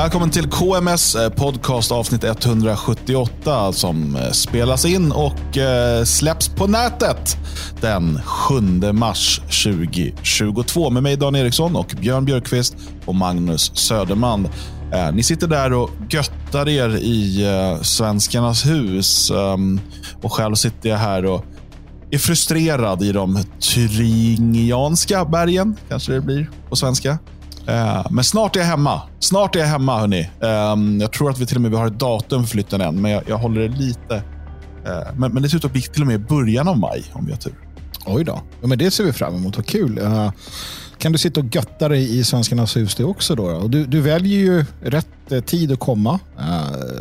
Välkommen till KMS eh, podcast avsnitt 178 som eh, spelas in och eh, släpps på nätet den 7 mars 2022 med mig Dan Eriksson och Björn Björkqvist och Magnus Söderman. Ni sitter där och göttar er i Svenskarnas hus ehm, och själv sitter jag här och är frustrerad i de Thuringianska bergen, kanske det blir på svenska. Uh, men snart är jag hemma. Snart är jag hemma, hörni. Um, jag tror att vi till och med har ett datum för flytten än, men jag, jag håller det lite... Uh, men, men det ser ut att bli till och med början av maj, om vi har tur. Oj då. Ja, men det ser vi fram emot. Vad kul. Uh, kan du sitta och götta dig i Svenskarnas hus det också? Då, då? Du, du väljer ju rätt tid att komma.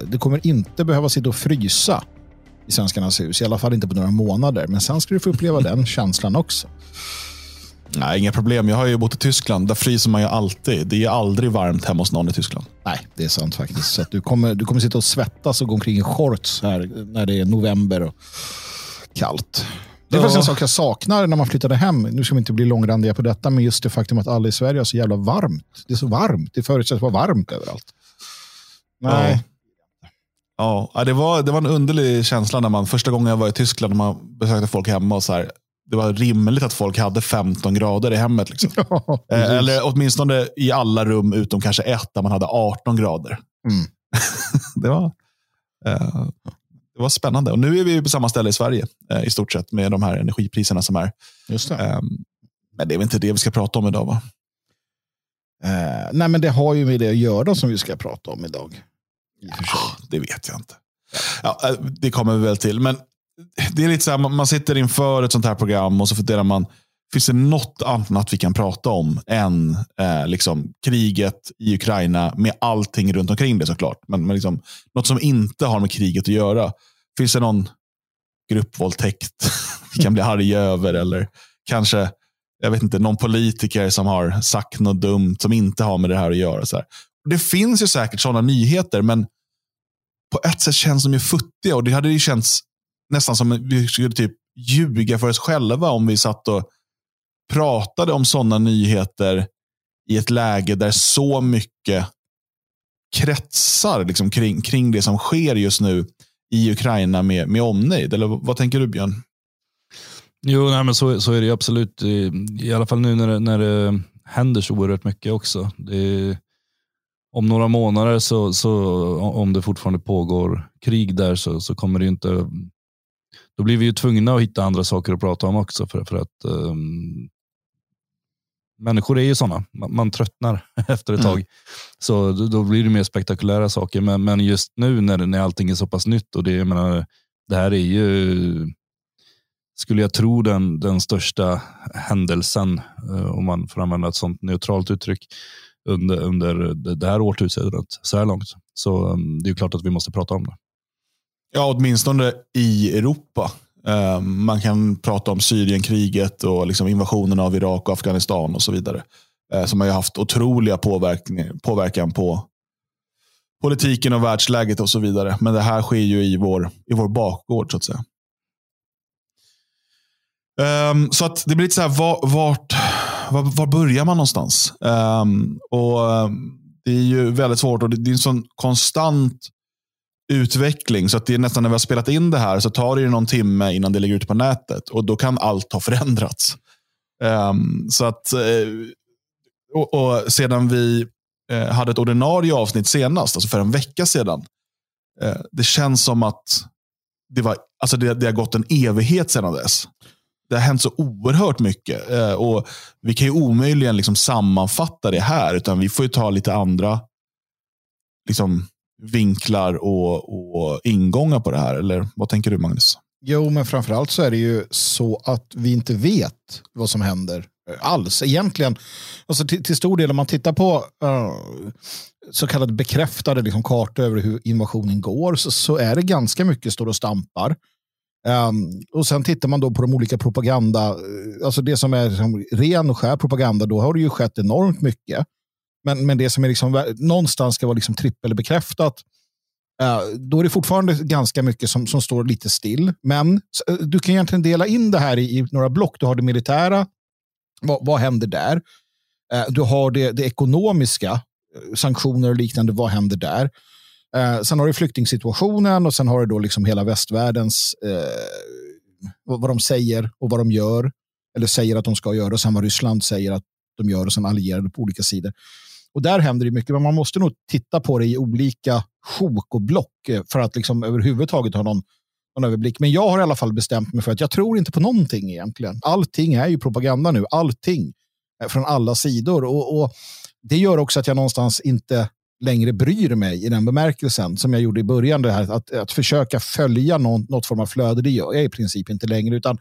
du kommer inte behöva sitta och frysa i Svenskarnas hus. I alla fall inte på några månader. Men sen ska du få uppleva den känslan också. Nej, inga problem. Jag har ju bott i Tyskland. Där fryser man ju alltid. Det är aldrig varmt hemma hos någon i Tyskland. Nej, det är sant faktiskt. Så du, kommer, du kommer sitta och svettas och gå omkring i shorts här när det är november och kallt. Det är faktiskt en sak jag saknar när man flyttade hem. Nu ska vi inte bli långrandiga på detta, men just det faktum att alla i Sverige har så jävla varmt. Det är så varmt. Det förutsätts vara varmt överallt. Nej. Ja. ja, det, var, det var en underlig känsla när man första gången jag var i Tyskland och man besökte folk hemma och så här, det var rimligt att folk hade 15 grader i hemmet. Liksom. Ja, eh, Eller åtminstone i alla rum utom kanske ett där man hade 18 grader. Mm. det, var, eh, det var spännande. Och nu är vi på samma ställe i Sverige eh, i stort sett med de här energipriserna som är. Just det. Ehm, men det är väl inte det vi ska prata om idag va? Eh, nej, men det har ju med det att göra som vi ska prata om idag. Ja, det vet jag inte. Ja, eh, det kommer vi väl till. Men det är lite så här, man sitter inför ett sånt här program och så funderar man, finns det något annat vi kan prata om än eh, liksom, kriget i Ukraina med allting runt omkring det såklart. Men, men liksom, något som inte har med kriget att göra. Finns det någon gruppvåldtäkt vi kan bli arga över? Eller kanske jag vet inte, någon politiker som har sagt något dumt som inte har med det här att göra. Så här. Det finns ju säkert sådana nyheter, men på ett sätt känns de ju futtiga. Och det hade ju känts nästan som vi skulle typ ljuga för oss själva om vi satt och pratade om sådana nyheter i ett läge där så mycket kretsar liksom kring, kring det som sker just nu i Ukraina med, med omnejd. Eller vad tänker du Björn? Jo, nej, men så, så är det absolut. I alla fall nu när det, när det händer så oerhört mycket också. Det, om några månader, så, så, om det fortfarande pågår krig där, så, så kommer det inte då blir vi ju tvungna att hitta andra saker att prata om också. För, för att um, Människor är ju sådana, man, man tröttnar efter ett mm. tag. Så då, då, blir det mer spektakulära saker. Men, men just nu när, när allting är så pass nytt och det, jag menar, det här är ju, skulle jag tro, den, den största händelsen, uh, om man får använda ett sånt neutralt uttryck, under, under det här årtusendet så här långt. Så um, det är klart att vi måste prata om det. Ja, åtminstone i Europa. Ehm, man kan prata om Syrienkriget och liksom invasionen av Irak och Afghanistan och så vidare. Eh, som har haft otroliga påverkan, påverkan på politiken och världsläget och så vidare. Men det här sker ju i vår, i vår bakgård så att säga. Um, så att det blir lite så här, var, vart, var, var börjar man någonstans? Um, och um, Det är ju väldigt svårt och det, det är en sån konstant utveckling. Så att det är nästan när vi har spelat in det här så tar det någon timme innan det ligger ute på nätet. Och då kan allt ha förändrats. Um, så att, uh, och, och, sedan vi uh, hade ett ordinarie avsnitt senast, alltså för en vecka sedan. Uh, det känns som att det, var, alltså det, det har gått en evighet sedan dess. Det har hänt så oerhört mycket. och Vi kan ju omöjligen liksom sammanfatta det här, utan vi får ta lite andra liksom, vinklar och, och ingångar på det här? Eller vad tänker du Magnus? Jo, men framförallt så är det ju så att vi inte vet vad som händer alls egentligen. Alltså till, till stor del om man tittar på uh, så kallade bekräftade liksom, kartor över hur invasionen går så, så är det ganska mycket står och stampar. Um, och sen tittar man då på de olika propaganda, eh, alltså det som är liksom, ren och skär propaganda, då har det ju skett enormt mycket. Men, men det som är liksom, någonstans ska vara liksom trippelbekräftat, eh, då är det fortfarande ganska mycket som, som står lite still. Men eh, du kan egentligen dela in det här i, i några block. Du har det militära, vad, vad händer där? Eh, du har det, det ekonomiska, sanktioner och liknande, vad händer där? Eh, sen har du flyktingsituationen och sen har du då liksom hela västvärldens, eh, vad de säger och vad de gör, eller säger att de ska göra, och sen vad Ryssland säger att de gör och sen allierade på olika sidor. Och där händer det mycket, men man måste nog titta på det i olika sjok och block eh, för att liksom överhuvudtaget ha någon, någon överblick. Men jag har i alla fall bestämt mig för att jag tror inte på någonting egentligen. Allting är ju propaganda nu, allting från alla sidor. Och, och Det gör också att jag någonstans inte längre bryr mig i den bemärkelsen som jag gjorde i början. Det här, att, att försöka följa någon, något form av flöde, det gör jag i princip inte längre. Utan,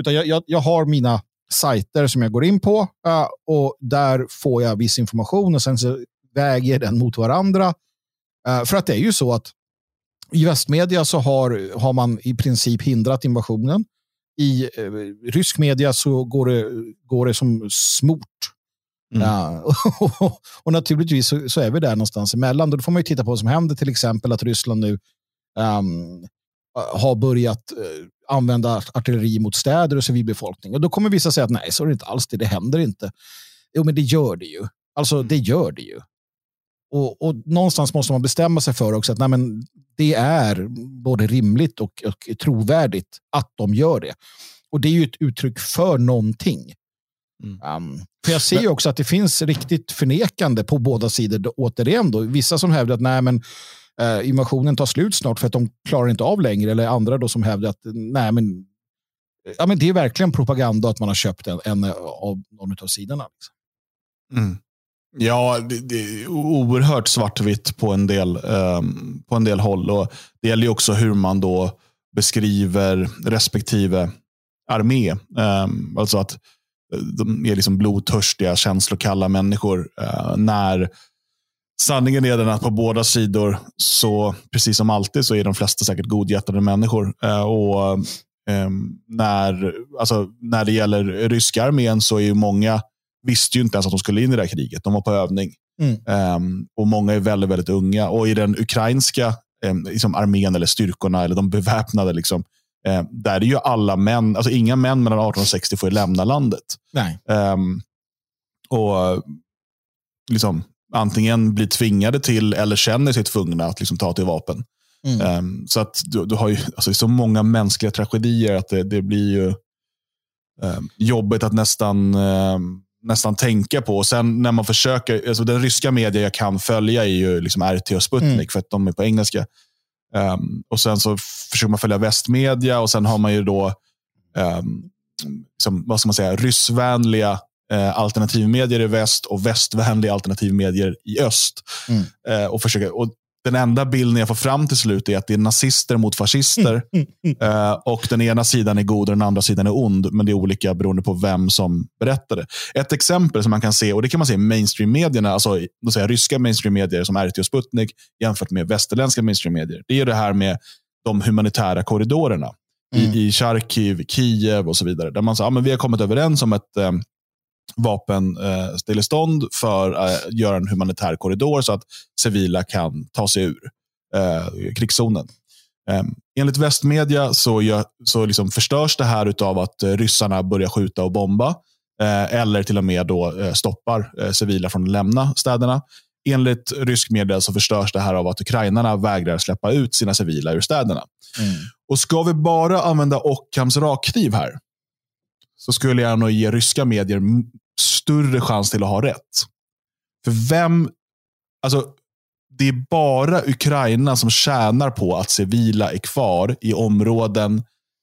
utan jag, jag, jag har mina sajter som jag går in på uh, och där får jag viss information och sen så väger den mot varandra. Uh, för att det är ju så att i västmedia så har, har man i princip hindrat invasionen. I uh, rysk media så går det, går det som smort. Mm. Ja, och, och, naturligtvis så, så, är vi där någonstans emellan. Då får man ju titta på vad som händer, till exempel att Ryssland nu um, har börjat använda artilleri mot städer och civilbefolkning. Och då kommer vissa säga att nej, så är det inte alls det, det händer inte. Jo, men det gör det ju. Alltså, det gör det ju. Och, och någonstans måste man bestämma sig för också att nej, men det är både rimligt och, och trovärdigt att de gör det. Och det är ju ett uttryck för någonting. Mm. Um, för jag ser ju också att det finns riktigt förnekande på båda sidor. Återigen, då. vissa som hävdar att nej, men, eh, invasionen tar slut snart för att de klarar inte av längre. Eller andra då som hävdar att nej, men, ja, men det är verkligen propaganda att man har köpt en, en av någon av sidorna. Liksom. Mm. Ja, det, det, är oerhört svartvitt på en del, eh, på en del håll. Och det gäller också hur man då beskriver respektive armé. Eh, alltså att eh, de är liksom blodtörstiga, känslokalla människor. Eh, när sanningen är den att på båda sidor, så precis som alltid, så är de flesta säkert godhjärtade människor. Uh, och um, när, alltså, när det gäller ryska armén så är ju många visste ju inte ens att de skulle in i det här kriget. De var på övning. Mm. Um, och Många är väldigt, väldigt unga. Och i den ukrainska um, liksom armén eller styrkorna, eller de beväpnade, liksom, Eh, där är ju alla män, alltså inga män mellan 18 och 60 får lämna landet. Nej. Um, och liksom antingen blir tvingade till eller känner sig tvungna att liksom ta till vapen. Mm. Um, så att du, du, har ju alltså, så många mänskliga tragedier att det, det blir ju um, jobbigt att nästan, um, nästan tänka på. Och sen när man försöker, alltså den ryska media jag kan följa är ju liksom RT och Sputnik mm. för att de är på engelska. Och Sen så försöker man följa västmedia och sen har man ju då um, liksom, vad ska man säga, ryssvänliga uh, alternativmedier i väst och västvänliga alternativmedier i öst. Mm. Uh, och försöker, och den enda bilden jag får fram till slut är att det är nazister mot fascister. Mm, mm, mm. Uh, och Den ena sidan är god och den andra sidan är ond. Men det är olika beroende på vem som berättar det. Ett exempel som man kan se, och det kan man se i mainstream-medierna, alltså då säger ryska mainstream-medier som RT och Sputnik jämfört med västerländska mainstream-medier. Det är det här med de humanitära korridorerna. Mm. I, I Charkiv, Kiev och så vidare. Där man att ah, vi har kommit överens om ett um, vapenstillestånd eh, för att eh, göra en humanitär korridor så att civila kan ta sig ur eh, krigszonen. Eh, enligt västmedia så, gör, så liksom förstörs det här av att eh, ryssarna börjar skjuta och bomba eh, eller till och med då, stoppar civila från att lämna städerna. Enligt rysk media så förstörs det här av att ukrainarna vägrar släppa ut sina civila ur städerna. Mm. Och Ska vi bara använda Ockhams rakkniv här så skulle jag nog ge ryska medier större chans till att ha rätt. För vem, alltså det är bara Ukraina som tjänar på att civila är kvar i områden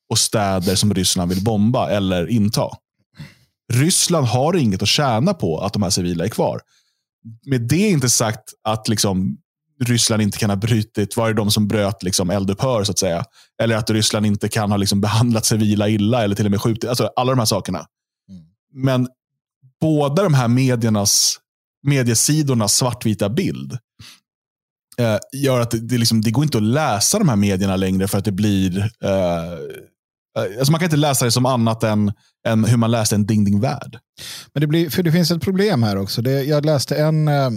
och städer som Ryssland vill bomba eller inta. Ryssland har inget att tjäna på att de här civila är kvar. Med det inte sagt att liksom, Ryssland inte kan ha brutit, var det de som bröt liksom, eldupphör så att säga? Eller att Ryssland inte kan ha liksom, behandlat civila illa eller till och med skjutit. Alltså, alla de här sakerna. Mm. Men båda de här mediernas, mediesidornas svartvita bild eh, gör att det, det, liksom, det går inte att läsa de här medierna längre för att det blir... Eh, Eh, alltså man kan inte läsa det som annat än, än hur man läste en Ding Ding Värld. Men det, blir, för det finns ett problem här också. Det, jag läste en, eh,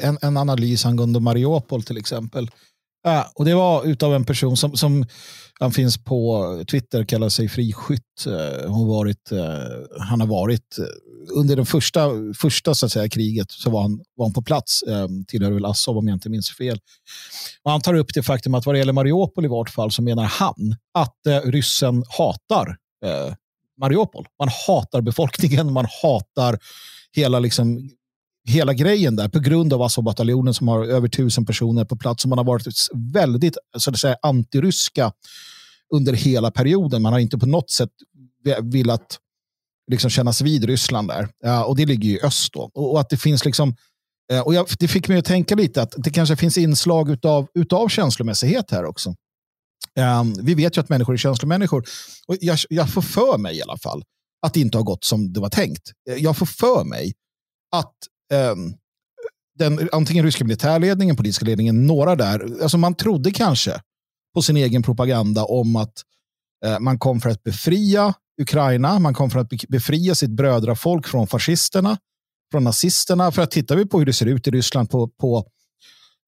en, en analys angående Mariupol till exempel. Äh, och Det var utav en person som, som han finns på Twitter, kallar sig Friskytt. Eh, hon varit, eh, han har varit eh, under det första, första så att säga, kriget så var han, var han på plats. Tillhör väl Azov om jag inte minns fel. Och han tar upp det faktum att vad det gäller Mariupol i vart fall så menar han att ryssen hatar eh, Mariupol. Man hatar befolkningen, man hatar hela, liksom, hela grejen där på grund av Azov-bataljonen som har över tusen personer på plats. Och man har varit väldigt så att säga, antiryska under hela perioden. Man har inte på något sätt velat liksom kännas vid Ryssland där. Ja, och det ligger i öst då. Och, och att det finns liksom eh, och jag, det fick mig att tänka lite att det kanske finns inslag utav, utav känslomässighet här också. Um, vi vet ju att människor är känslomänniskor. Och jag, jag får för mig i alla fall att det inte har gått som det var tänkt. Jag får för mig att Ehm, den, antingen ryska militärledningen, politiska ledningen, några där, alltså man trodde kanske på sin egen propaganda om att eh, man kom för att befria Ukraina, man kom för att befria sitt brödrafolk från fascisterna, från nazisterna. För att tittar vi på hur det ser ut i Ryssland på, på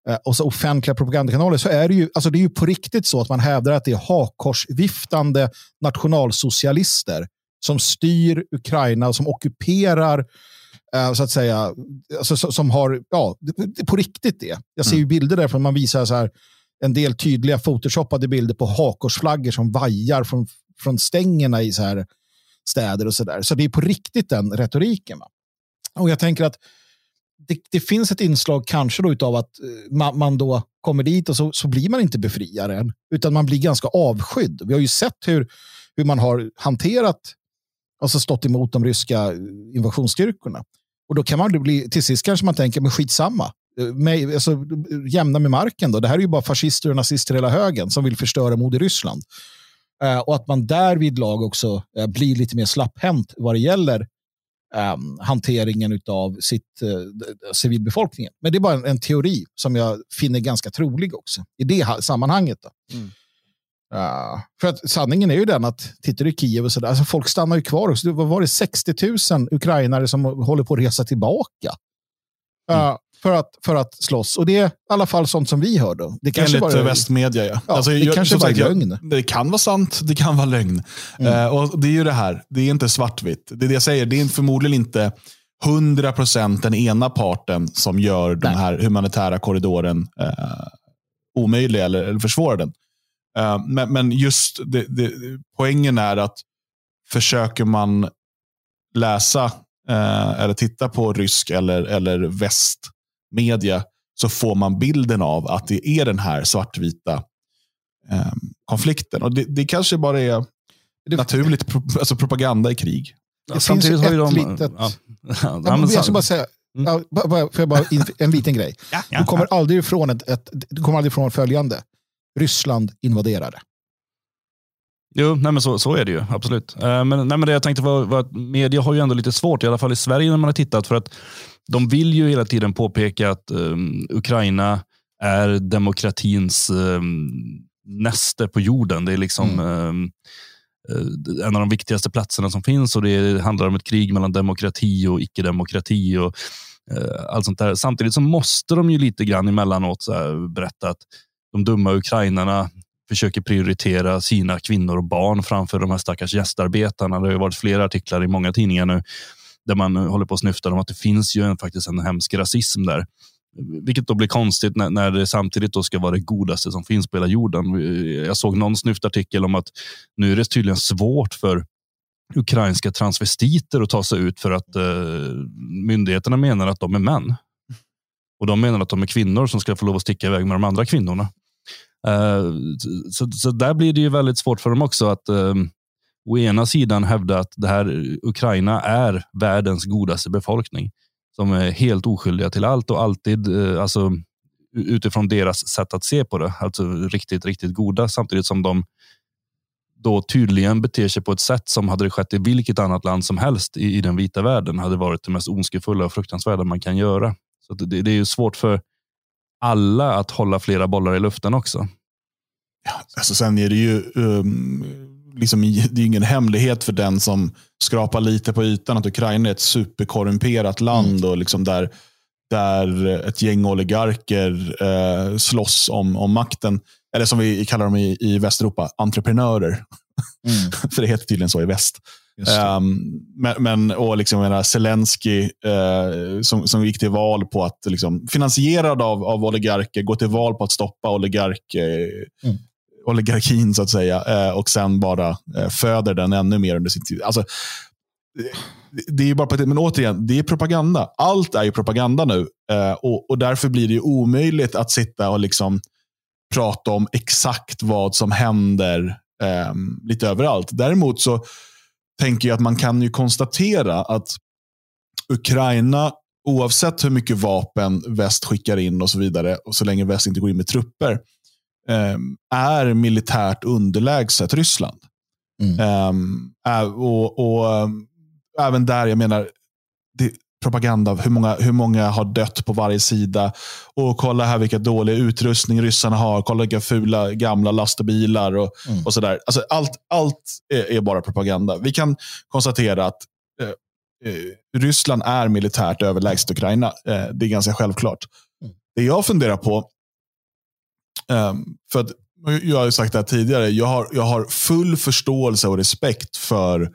eh, och så offentliga propagandakanaler så är det ju, alltså det är ju på riktigt så att man hävdar att det är hakorsviftande nationalsocialister som styr Ukraina och som ockuperar eh, så att säga, alltså, som har, ja, på riktigt det. Jag ser ju mm. bilder därifrån man visar så här, en del tydliga photoshoppade bilder på hakorsflaggor som vajar från, från stängerna i så här städer och så där. Så det är på riktigt den retoriken. Va? Och jag tänker att det, det, finns ett inslag kanske då utav att eh, man, man då kommer dit och så, så blir man inte befriaren, utan man blir ganska avskydd. Vi har ju sett hur, hur man har hanterat, alltså stått emot de ryska invasionsstyrkorna. Och då kan man bli, till sist kanske man tänker, men skitsamma. Eh, med, alltså, jämna med marken då. Det här är ju bara fascister och nazister hela högen som vill förstöra mod Ryssland. Eh, och att man därvid lag också eh, blir lite mer slapphänt vad det gäller ehm, eh, hanteringen av sitt, civilbefolkningen. Men det är bara en, en, teori som jag finner ganska trolig också i det sammanhanget. Mm. Uh, för att sanningen är ju den att tittar du i Kiev och sådär, alltså folk stannar ju kvar. Också. Det var det 60 000 ukrainare som håller på att resa tillbaka. Uh, mm för att, för att slåss. Och det är i alla fall sånt som vi hör. Då. Det kanske Enligt bara, västmedia, ja. ja alltså, det jag, kanske bara är lögn. Det kan vara sant, det kan vara lögn. Mm. Uh, och Det är ju det här, det är inte svartvitt. Det är det jag säger, det är förmodligen inte 100% den ena parten som gör Nej. den här humanitära korridoren uh, omöjlig eller, eller försvårar den. Uh, men, men just det, det, poängen är att försöker man läsa eller titta på rysk eller, eller väst media så får man bilden av att det är den här svartvita eh, konflikten. Och det, det kanske bara är naturligt pro, alltså propaganda i krig. Det ja, finns ju ett de, litet... Ja. Ja, ja, jag ska bara säga, mm. ja, bara, för bara en liten grej. Ja, ja, du, kommer aldrig ifrån ett, ett, du kommer aldrig ifrån följande. Ryssland invaderade. Jo, nej men så, så är det ju. Absolut. Uh, men, nej men det jag tänkte var, var att media har ju ändå lite svårt, i alla fall i Sverige när man har tittat. För att de vill ju hela tiden påpeka att um, Ukraina är demokratins um, näste på jorden. Det är liksom mm. um, en av de viktigaste platserna som finns och det handlar om ett krig mellan demokrati och icke-demokrati och uh, allt sånt där. Samtidigt så måste de ju lite grann emellanåt så här, berätta att de dumma ukrainarna försöker prioritera sina kvinnor och barn framför de här stackars gästarbetarna. Det har varit flera artiklar i många tidningar nu där man håller på att snyfta om att det finns ju en, faktiskt en hemsk rasism där. Vilket då blir konstigt när, när det samtidigt då ska vara det godaste som finns på hela jorden. Jag såg någon snyftartikel om att nu är det tydligen svårt för ukrainska transvestiter att ta sig ut för att eh, myndigheterna menar att de är män. Och de menar att de är kvinnor som ska få lov att sticka iväg med de andra kvinnorna. Eh, så, så där blir det ju väldigt svårt för dem också att eh, å ena sidan hävda att det här Ukraina är världens godaste befolkning som är helt oskyldiga till allt och alltid eh, alltså, utifrån deras sätt att se på det, alltså riktigt, riktigt goda samtidigt som de då tydligen beter sig på ett sätt som hade det skett i vilket annat land som helst i, i den vita världen hade varit det mest ondskefulla och fruktansvärda man kan göra. Så det, det är ju svårt för alla att hålla flera bollar i luften också. Ja, alltså sen är det ju um, liksom, det är ingen hemlighet för den som skrapar lite på ytan att Ukraina är ett superkorrumperat land och liksom där, där ett gäng oligarker eh, slåss om, om makten. Eller som vi kallar dem i, i Västeuropa, entreprenörer. Mm. för det heter tydligen så i väst. Um, men, men, och liksom menar, Zelensky uh, som, som gick till val på att, liksom, finansierad av, av oligarker, gå till val på att stoppa oligark, uh, mm. oligarkin så att säga. Uh, och sen bara föder den ännu mer under sin tid. Alltså, det är bara på, men återigen, det är propaganda. Allt är ju propaganda nu. och, och därför blir det omöjligt att sitta och liksom prata om exakt vad som händer lite överallt. Däremot så tänker jag att man kan ju konstatera att Ukraina, oavsett hur mycket vapen väst skickar in och så vidare, och så länge väst inte går in med trupper, ehm, är militärt underlägset Ryssland. Mm. Um, och, och um, Även där, jag menar, propaganda, hur många, hur många har dött på varje sida. Och kolla här vilka dåliga utrustning ryssarna har. Kolla vilka fula gamla lastbilar och, mm. och sådär. Alltså allt allt är, är, bara propaganda. Vi kan konstatera att eh, eh Ryssland är militärt överlägset Ukraina. Eh, det är ganska självklart. Mm. Det jag funderar på, eh, för att jag har sagt det här tidigare, jag har, jag har full förståelse och respekt för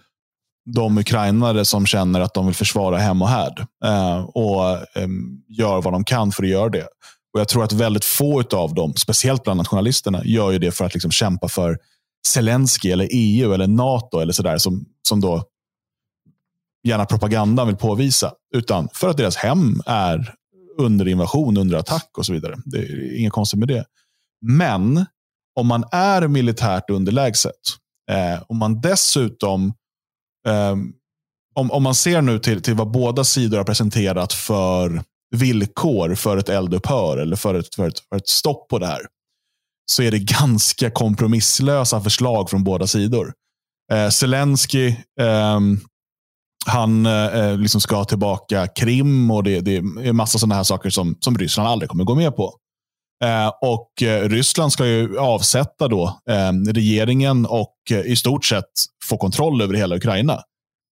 de ukrainare som känner att de vill försvara hem och härd. Eh, och eh, gör vad de kan för att göra det. Och Jag tror att väldigt få av dem, speciellt bland nationalisterna, gör ju det för att liksom kämpa för Zelensky, eller EU eller NATO eller sådär som, som då gärna propagandan vill påvisa. Utan för att deras hem är under invasion, under attack och så vidare. Det är inget konstigt med det. Men om man är militärt underlägset, eh, om man dessutom Ehm, om, om man ser nu till, till vad båda sidor har presenterat för villkor för ett eldupphör eller för ett, för, ett, för ett stopp på det här. Så är det ganska kompromisslösa förslag från båda sidor. Eh, Zelensky, eh, han eh, liksom ska tillbaka Krim och det, det är massa sådana här saker som, som Ryssland aldrig kommer gå med på. Eh, och eh, Ryssland ska ju avsätta då eh, regeringen och eh, i stort sett få kontroll över hela Ukraina.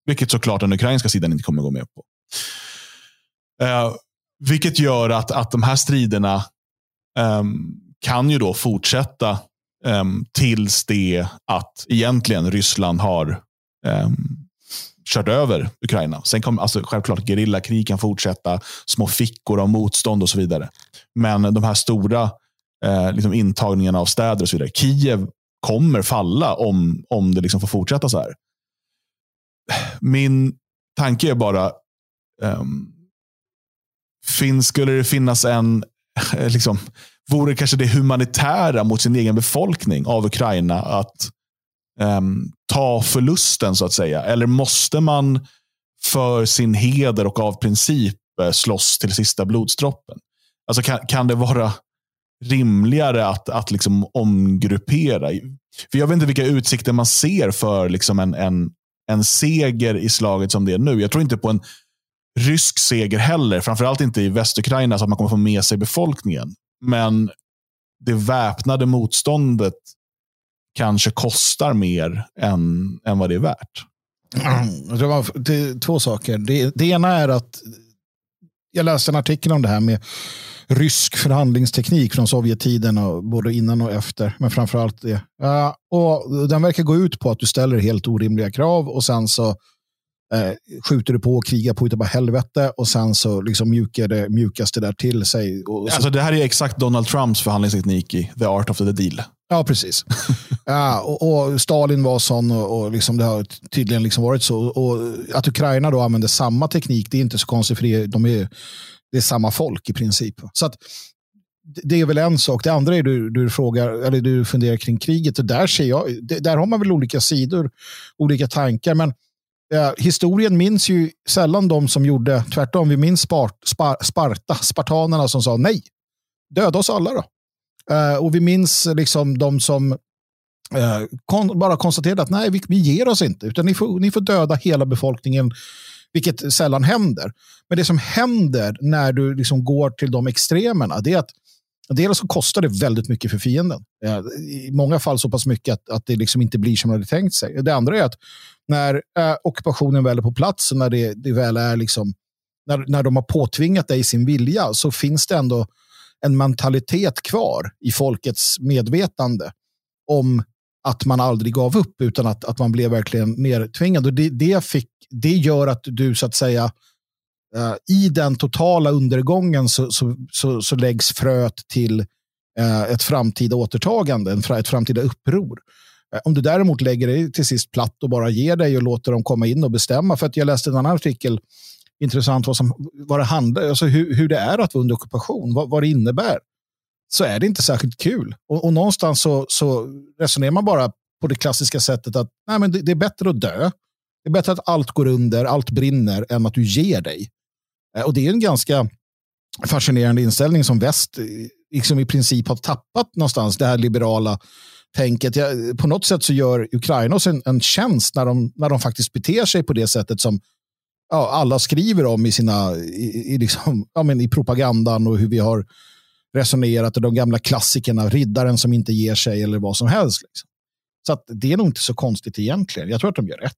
Vilket såklart den ukrainska sidan inte kommer gå med på. Eh, vilket gör att, att de här striderna ehm, kan ju då fortsätta ehm, tills det att egentligen Ryssland har ehm, kört över Ukraina. Sen kommer alltså, självklart gerillakrig kan fortsätta, små fickor av motstånd och så vidare. Men de här stora eh, liksom intagningarna av städer och så vidare. Kiev kommer falla om, om det liksom får fortsätta så här. Min tanke är bara, ehm, um, finns, skulle det finnas en, liksom, vore kanske det humanitära mot sin egen befolkning av Ukraina att um, ta förlusten så att säga? Eller måste man för sin heder och av princip eh, slåss till sista blodsdroppen? Alltså kan, kan det vara rimligare att, att liksom omgruppera? För jag vet inte vilka utsikter man ser för liksom en, en, en seger i slaget som det är nu. Jag tror inte på en rysk seger heller. Framförallt inte i Västukraina så att man kommer få med sig befolkningen. Men det väpnade motståndet kanske kostar mer än, än vad det är värt. Det var det, två saker. Det, det ena är att jag läste en artikel om det här med rysk förhandlingsteknik från Sovjettiden, och både innan och efter. Men framför allt det. Uh, och den verkar gå ut på att du ställer helt orimliga krav och sen så uh, skjuter du på och krigar på utav helvete och sen så liksom mjukar det, mjukas det där till sig. Och alltså, det här är exakt Donald Trumps förhandlingsteknik i The Art of the Deal. Ja, precis. ja, och, och, Stalin var sån och, och liksom det har tydligen liksom varit så. Och att Ukraina då använder samma teknik, det är inte så konstigt för det, de är, det är samma folk i princip. Så att, det är väl en sak. Det andra är du, du frågar, eller du funderar kring kriget. Och där, ser jag, där har man väl olika sidor, olika tankar. Men eh, historien minns ju sällan de som gjorde tvärtom. Vi minns Spart, Spar, Sparta, spartanerna som sa nej. Döda oss alla då. Uh, och vi minns liksom de som uh, kon bara konstaterade att nej, vi, vi ger oss inte, utan ni får, ni får döda hela befolkningen, vilket sällan händer. Men det som händer när du liksom går till de extremerna, det är att Dels så kostar det väldigt mycket för fienden. Uh, I många fall så pass mycket att, att det liksom inte blir som man hade tänkt sig. Det andra är att när ockupationen väl är på plats, när det, det väl är liksom, när, när de har påtvingat dig sin vilja, så finns det ändå en mentalitet kvar i folkets medvetande om att man aldrig gav upp utan att, att man blev verkligen nertvingad. Och det, det, fick, det gör att du så att säga eh, i den totala undergången så, så, så, så läggs fröet till eh, ett framtida återtagande, en, ett framtida uppror. Eh, om du däremot lägger dig till sist platt och bara ger dig och låter dem komma in och bestämma. För att jag läste en annan artikel, intressant vad, som, vad det handlar alltså hur, hur det är att vara under ockupation, vad, vad det innebär så är det inte särskilt kul. Och, och någonstans så, så, resonerar man bara på det klassiska sättet att nej, men det, det, är bättre att dö. Det är bättre att allt går under, allt brinner, än att du ger dig. Eh, och det är en ganska fascinerande inställning som väst eh, liksom i princip har tappat någonstans, det här liberala tänket. Ja, på något sätt så gör Ukraina oss en, en tjänst när de, när de faktiskt beter sig på det sättet som ja, alla skriver om i, sina, i, i, liksom, ja, men i propagandan och hur vi har resonerat och de gamla klassikerna, riddaren som inte ger sig eller vad som helst. Liksom. Så att det är nog inte så konstigt egentligen. Jag tror att de gör rätt.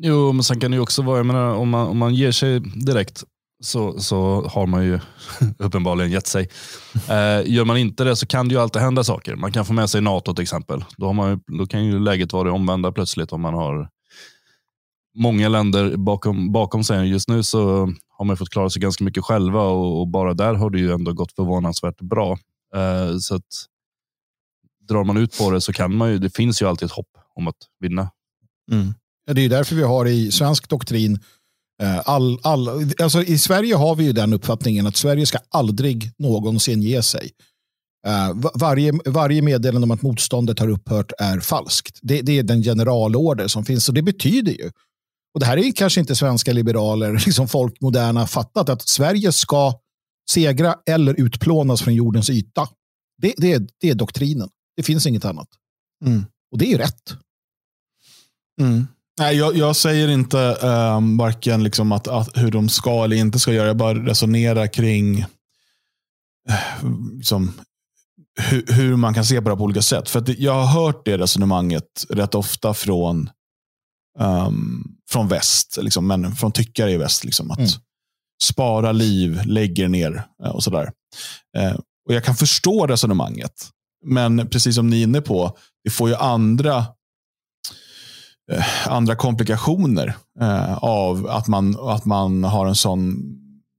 Jo, men sen kan det ju också vara, jag menar, om man, om man ger sig direkt så, så har man ju uppenbarligen gett sig. Eh, gör man inte det så kan det ju alltid hända saker. Man kan få med sig NATO till exempel. Då, har man ju, då kan ju läget vara det omvända plötsligt om man har många länder bakom, bakom sig. Just nu så har man fått klara sig ganska mycket själva och, och bara där har det ju ändå gått förvånansvärt bra. Eh, så att drar man ut på det så kan man ju, det finns ju alltid ett hopp om att vinna. Mm. Det är därför vi har i svensk doktrin eh, All, all, alltså I Sverige har vi ju den uppfattningen att Sverige ska aldrig någonsin ge sig. Uh, varje, varje meddelande om att motståndet har upphört är falskt. Det, det, är den generalorder som finns. Och Det betyder ju och det här är kanske inte svenska liberaler, liksom folk moderna, fattat att Sverige ska segra eller utplånas från jordens yta. Det, det, är, det är doktrinen. Det finns inget annat. Mm. Och det är ju rätt. Mm. Nej, jag, jag, säger inte um, varken liksom att, att, hur de ska eller inte ska göra. Jag bara resonerar kring uh, liksom, hur, hur, man kan se på det på olika sätt. För jag har hört det resonemanget rätt ofta från um, från väst, liksom, men från tyckare i väst. Liksom, att mm. spara liv, lägger ner eh, och sådär. Eh, och Jag kan förstå resonemanget. Men precis som ni är inne på, det får ju andra eh, andra komplikationer eh, av att man, att man har en sån,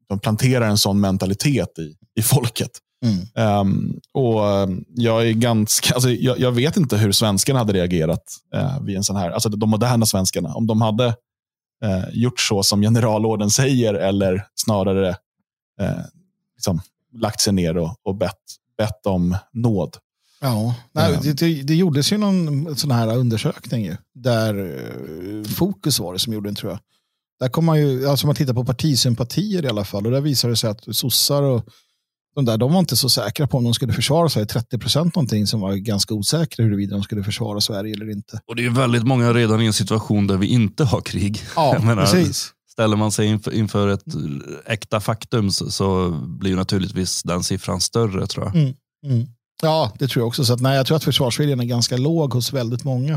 de planterar en sån mentalitet i, i folket. Mm. Um, och jag är ganska, alltså, jag, jag, vet inte hur svenskarna hade reagerat uh, vid en sån här, alltså de moderna svenskarna. Om de hade uh, gjort så som generalorden säger eller snarare uh, liksom, lagt sig ner och, och bett, bett om nåd. Ja, nej, det, det, det, gjordes ju någon sån här undersökning ju, där Fokus var det som gjorde den tror jag. Där kom man ju, alltså man tittar på partisympatier i alla fall och där visade det sig att sossar och de där, de var inte så säkra på om de skulle försvara sig. 30 procent någonting som var ganska osäkra huruvida de skulle försvara Sverige eller inte. Och det är väldigt många redan i en situation där vi inte har krig. Ja, menar, precis. Ställer man sig inför, inför ett äkta faktum så, så, blir naturligtvis den siffran större tror jag. Mm, mm. Ja, det tror jag också. Så att, nej, jag tror att försvarsviljan är ganska låg hos väldigt många.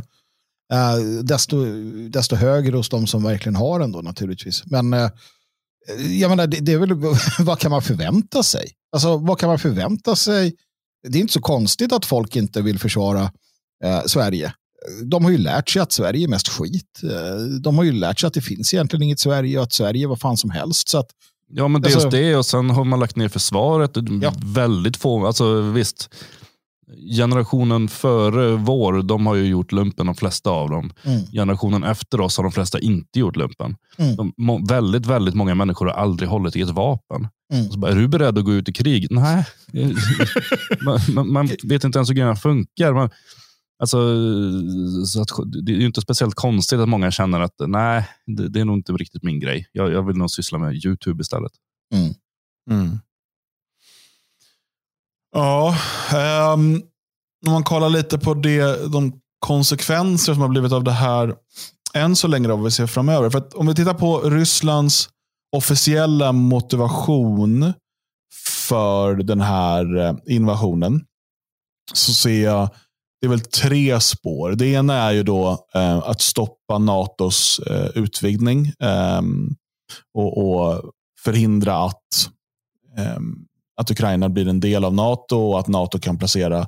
Uh, desto, desto högre hos de som verkligen har den då naturligtvis. Men uh, jag menar, det, det, är väl, vad kan man förvänta sig? Alltså, vad kan man förvänta sig? Det är inte så konstigt att folk inte vill försvara eh, Sverige. De har ju lärt sig att Sverige är mest skit. Eh, de har ju lärt sig att det finns egentligen inget Sverige och att Sverige är vad fan som helst. Så att, ja, men dels alltså, det och sen har man lagt ner försvaret. Ja. Väldigt få, alltså visst generationen före vår, de har ju gjort lumpen, de flesta av dem. Mm. Generationen efter oss har de flesta inte gjort lumpen. Mm. De, må, väldigt, väldigt många människor har aldrig hållit i ett vapen. Mm. Så bara, är du beredd att gå ut i krig? Nej. man, man, man, vet inte ens hur grejerna funkar. Man, alltså, så att, det är inte speciellt konstigt att många känner att nej, det, det är nog inte riktigt min grej. Jag, jag vill nog syssla med YouTube istället. Mm. Ja, um, om man kollar lite på det, de konsekvenser som har blivit av det här än så länge, då, vad vi ser framöver. För om vi tittar på Rysslands officiella motivation för den här eh, invasionen, så ser jag det är väl tre spår. Det ena är ju då eh, att stoppa NATOs eh, utvidgning eh, och, och, förhindra att ehm, att Ukraina blir en del av NATO och att NATO kan placera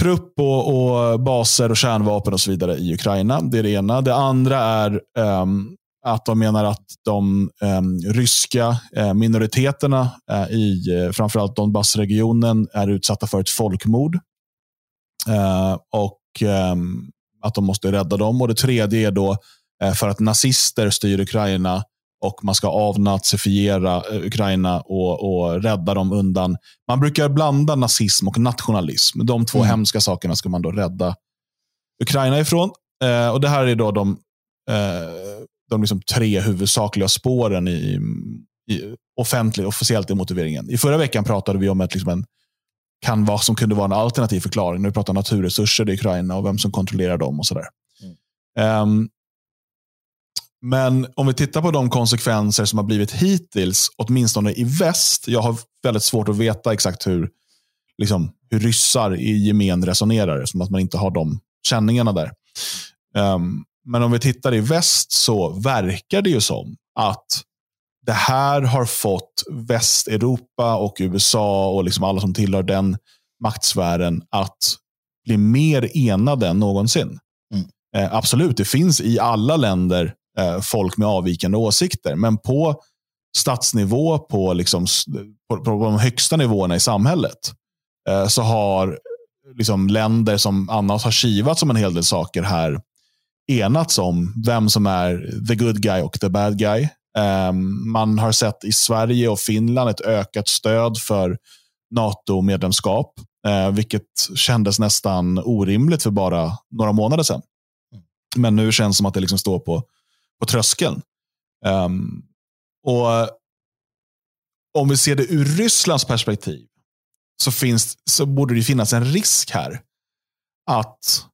trupp och, och, baser och kärnvapen och så vidare i Ukraina. Det är det ena. Det andra är um, att de menar att de um, ryska uh, minoriteterna uh, i uh, framförallt Donbassregionen är utsatta för ett folkmord. Uh, och um, att de måste rädda dem. Och Det tredje är då för att nazister styr Ukraina och man ska avnazifiera Ukraina och, och rädda dem undan. Man brukar blanda nazism och nationalism. De två mm. hemska sakerna ska man då rädda Ukraina ifrån. Eh, och Det här är då de, eh, de liksom tre huvudsakliga spåren i, i offentligt, officiellt i motiveringen. I förra veckan pratade vi om ett, liksom en, kan vara, som kunde vara en alternativ förklaring. Nu pratar naturresurser i Ukraina och vem som kontrollerar dem och sådär. Mm. Um, men om vi tittar på de konsekvenser som har blivit hittills, åtminstone i väst. Jag har väldigt svårt att veta exakt hur, liksom, hur ryssar i gemen resonerar, som att man inte har de känningarna där. Um, men om vi tittar i väst så verkar det ju som att det här har fått Västeuropa och USA och liksom alla som tillhör den maktsfären att bli mer enade än någonsin. Mm. Eh, absolut, det finns i alla länder folk med avvikande åsikter. Men på statsnivå, på, liksom, på, på de högsta nivåerna i samhället, eh, så har liksom, länder som annars har kivats om en hel del saker här enats om vem som är the good guy och the bad guy. Um, man har sett i Sverige och Finland ett ökat stöd för NATO-medlemskap, uh, vilket kändes nästan orimligt för bara några månader sedan. Men nu känns det som att det liksom står på på tröskeln. Um, och Om vi ser det ur Rysslands perspektiv så, finns, så borde det finnas en risk här att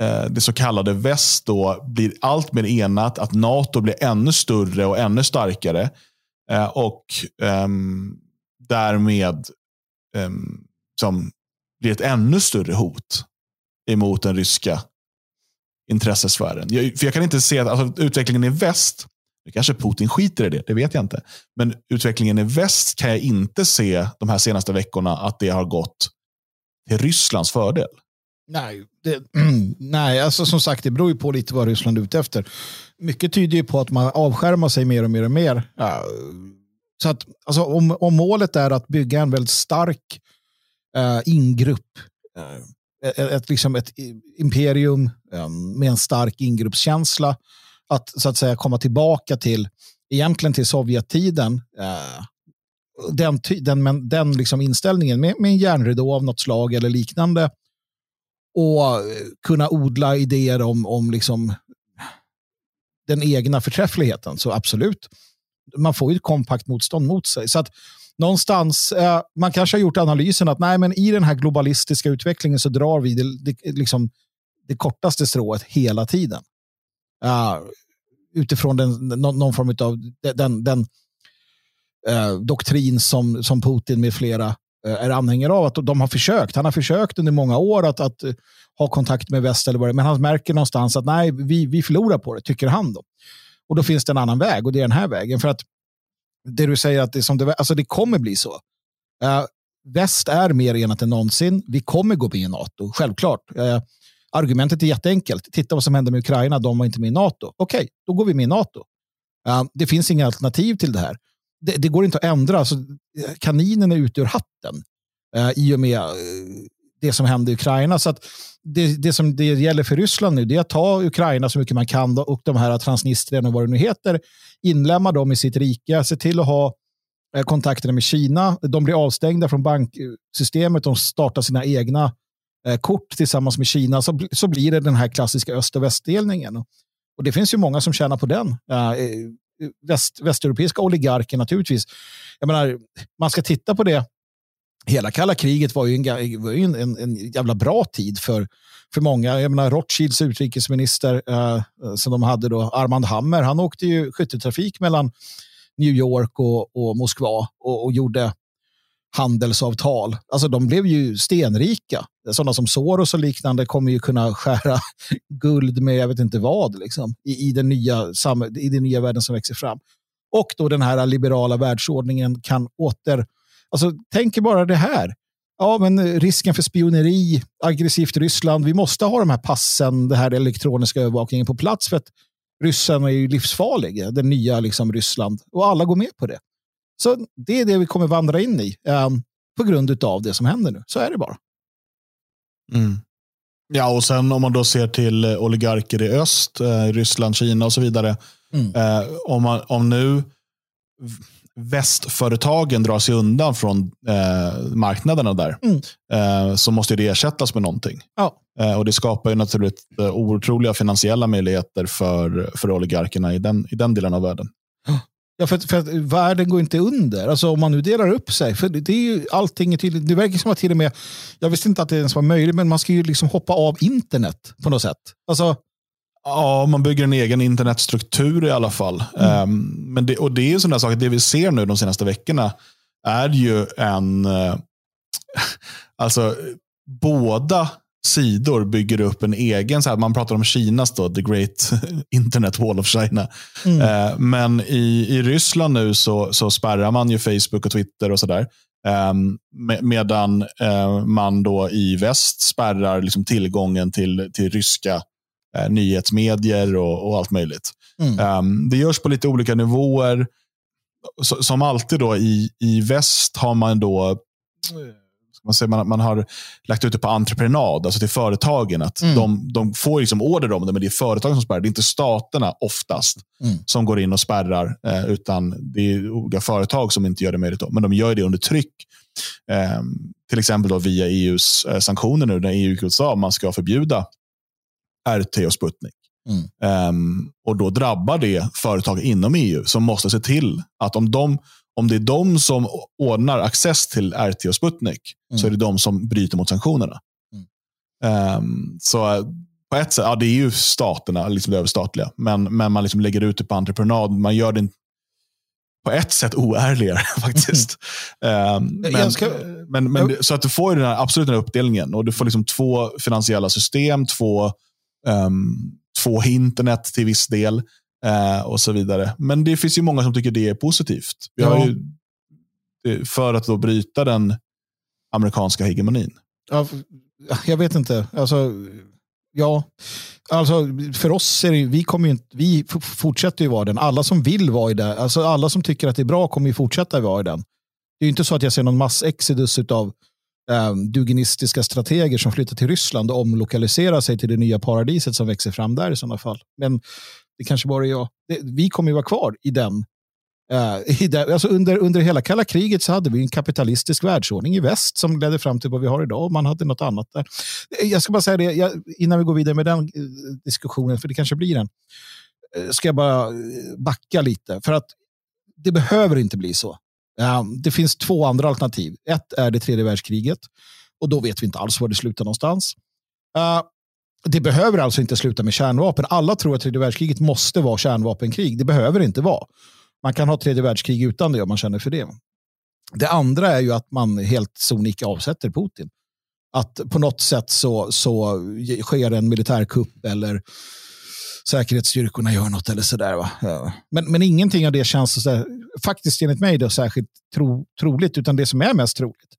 eh, det så kallade väst då blir allt mer enat, att NATO blir ännu större och ännu starkare eh, och eh, därmed ehm, som blir ett ännu större hot emot den ryska intressesfären. Jag, för jag kan inte se att alltså, utvecklingen i väst, nu kanske Putin skiter i det, det vet jag inte. Men utvecklingen i väst kan jag inte se de här senaste veckorna att det har gått till Rysslands fördel. Nej, det, nej alltså som sagt, det beror ju på lite vad Ryssland är ute efter. Mycket tyder ju på att man avskärmar sig mer och mer och mer. Ja, så att, alltså, om, om målet är att bygga en väldigt stark uh, ingrupp, ett, ett, liksom ett imperium ehm, med en stark ingruppskänsla. Att så att säga komma tillbaka till egentligen till Sovjettiden. Eh, den den, den, den liksom inställningen med, med en järnridå av något slag eller liknande. Och eh, kunna odla idéer om, om liksom den egna förträffligheten. Så absolut, man får ju ett kompakt motstånd mot sig. Så att någonstans, eh, man kanske har gjort analysen att nej, men i den här globalistiska utvecklingen så drar vi det, det, liksom, det kortaste strået hela tiden. Uh, utifrån den, någon, någon form av den, den uh, doktrin som, som Putin med flera uh, är anhängare av. Att de har försökt. Han har försökt under många år att, att ha kontakt med väst, eller vad det, men han märker någonstans att nej, vi, vi förlorar på det, tycker han. då. Och då finns det en annan väg och det är den här vägen. För att det du säger att det, som det, alltså det kommer bli så. Uh, väst är mer enat än någonsin. Vi kommer gå med i NATO, självklart. Uh, argumentet är jätteenkelt. Titta vad som hände med Ukraina, de var inte med i NATO. Okej, okay, då går vi med i NATO. Uh, det finns inga alternativ till det här. Det, det går inte att ändra. Alltså, kaninen är ute ur hatten i och med det som hände i Ukraina. Så att det, det som det gäller för Ryssland nu det är att ta Ukraina så mycket man kan och de här Transnistrien och vad det nu heter, inlämna dem i sitt rike, se till att ha eh, kontakterna med Kina. De blir avstängda från banksystemet, de startar sina egna eh, kort tillsammans med Kina, så, så blir det den här klassiska öst och västdelningen. Och det finns ju många som tjänar på den. Eh, väst, västeuropeiska oligarker naturligtvis. Jag menar, man ska titta på det hela kalla kriget var ju en, var ju en, en, jävla bra tid för, för många. Jag menar Rothschilds utrikesminister eh, eh som de hade då, Armand Hammer, han åkte ju skytteltrafik mellan New York och, och Moskva och, och, gjorde handelsavtal. Alltså de blev ju stenrika. Sådana som Soros och liknande kommer ju kunna skära guld med jag vet inte vad liksom, i, i, den nya, i den nya världen som växer fram. Och då den här liberala världsordningen kan åter Alltså, tänk bara det här. ja, men risken för spioneri, aggressivt Ryssland. Vi måste ha de här passen, det här elektroniska övervakningen på plats för att ryssen är ju livsfarlig, den nya liksom, Ryssland. Och alla går med på det. Så det är det vi kommer vandra in i um, på grund av det som händer nu. Så är det bara. Mm. Ja, och sen om man då ser till oligarker i öst, eh, Ryssland, Kina och så vidare. Mm. Eh, om, man, om nu västföretagen drar sig undan från eh, marknaderna där, mm. eh, så måste det ersättas med någonting. Ja. Eh, och Det skapar ju naturligt eh, otroliga finansiella möjligheter för, för oligarkerna i den, i den delen av världen. Ja, för, för att världen går inte under. Alltså om man nu delar upp sig. För det är ju allting är tydligt. Det verkar som att till och med, jag visste inte att det ens var möjligt, men man ska ju liksom hoppa av internet på något sätt. Alltså, Ja, man bygger en egen internetstruktur i alla fall. Mm. Um, men det, och det är ju sådana saker, det vi ser nu de senaste veckorna är ju en... Uh, alltså, båda sidor bygger upp en egen, så här, man pratar om Kinas då, the great internet wall of China. Mm. Uh, men i, i Ryssland nu så, så spärrar man ju Facebook och Twitter och sådär. Um, med, medan uh, man då i väst spärrar liksom tillgången till, till ryska eh, nyhetsmedier och, och, allt möjligt. Mm. Um, det görs på lite olika nivåer. Så, som alltid då i, i väst har man då eh, man, säger, man, man har lagt ut det på entreprenad, alltså till företagen. Att mm. de, de får liksom order om det, men det är företagen som spärrar. Det är inte staterna oftast mm. som går in och spärrar, eh, utan det är olika företag som inte gör det möjligt. Då. Men de gör det under tryck. Eh, till exempel då via EUs eh, sanktioner nu, när EU och sa att man ska förbjuda RT och Sputnik. Mm. Um, och då drabbar det företag inom EU som måste se till att om, de, om det är de som ordnar access till RT och Sputnik mm. så är det de som bryter mot sanktionerna. Mm. Um, så på ett sätt, ja, det är ju staterna, liksom det överstatliga, men, men man liksom lägger ut det på entreprenad. Man gör det på ett sätt oärligare faktiskt. Um, men, ska, men, men, så att du får den här, absolut den här uppdelningen och du får liksom två finansiella system, två um, två internet till viss del uh, och så vidare. Men det finns ju många som tycker det är positivt. Vi ja. ju, för att då bryta den amerikanska hegemonin. Ja, jag vet inte. Alltså, ja, alltså för oss är det, vi kommer inte, vi fortsätter ju vara den. Alla som vill vara i det, alltså alla som tycker att det är bra kommer ju fortsätta vara i den. Det är ju inte så att jag ser någon massexodus av eh, duginistiska strateger som flyttar till Ryssland och omlokaliserar sig till det nya paradiset som växer fram där i sådana fall. Men det kanske bara är jag. Det, vi kommer ju vara kvar i den. Uh, i den alltså under, under hela kalla kriget så hade vi en kapitalistisk världsordning i väst som ledde fram till vad vi har idag. Man hade något annat där. Eh, jag ska bara säga det jag, innan vi går vidare med den eh, diskussionen, för det kanske blir den. Ska jag bara backa lite. För att det behöver inte bli så. Ehm, det finns två andra alternativ. Ett är det tredje världskriget och då vet vi inte alls var det slutar någonstans. Ehm, det behöver alltså inte sluta med kärnvapen. Alla tror att tredje världskriget måste vara kärnvapenkrig. Det behöver inte vara. Man kan ha tredje världskrig utan det om man känner för det. Det andra är ju att man helt sonika avsätter Putin. Att på något sätt så, så sker en militärkupp eller säkerhetsstyrkorna gör något eller sådär. Va? Ja. Men, men ingenting av det känns så faktiskt enligt mig då, särskilt tro, troligt, utan det som är mest troligt,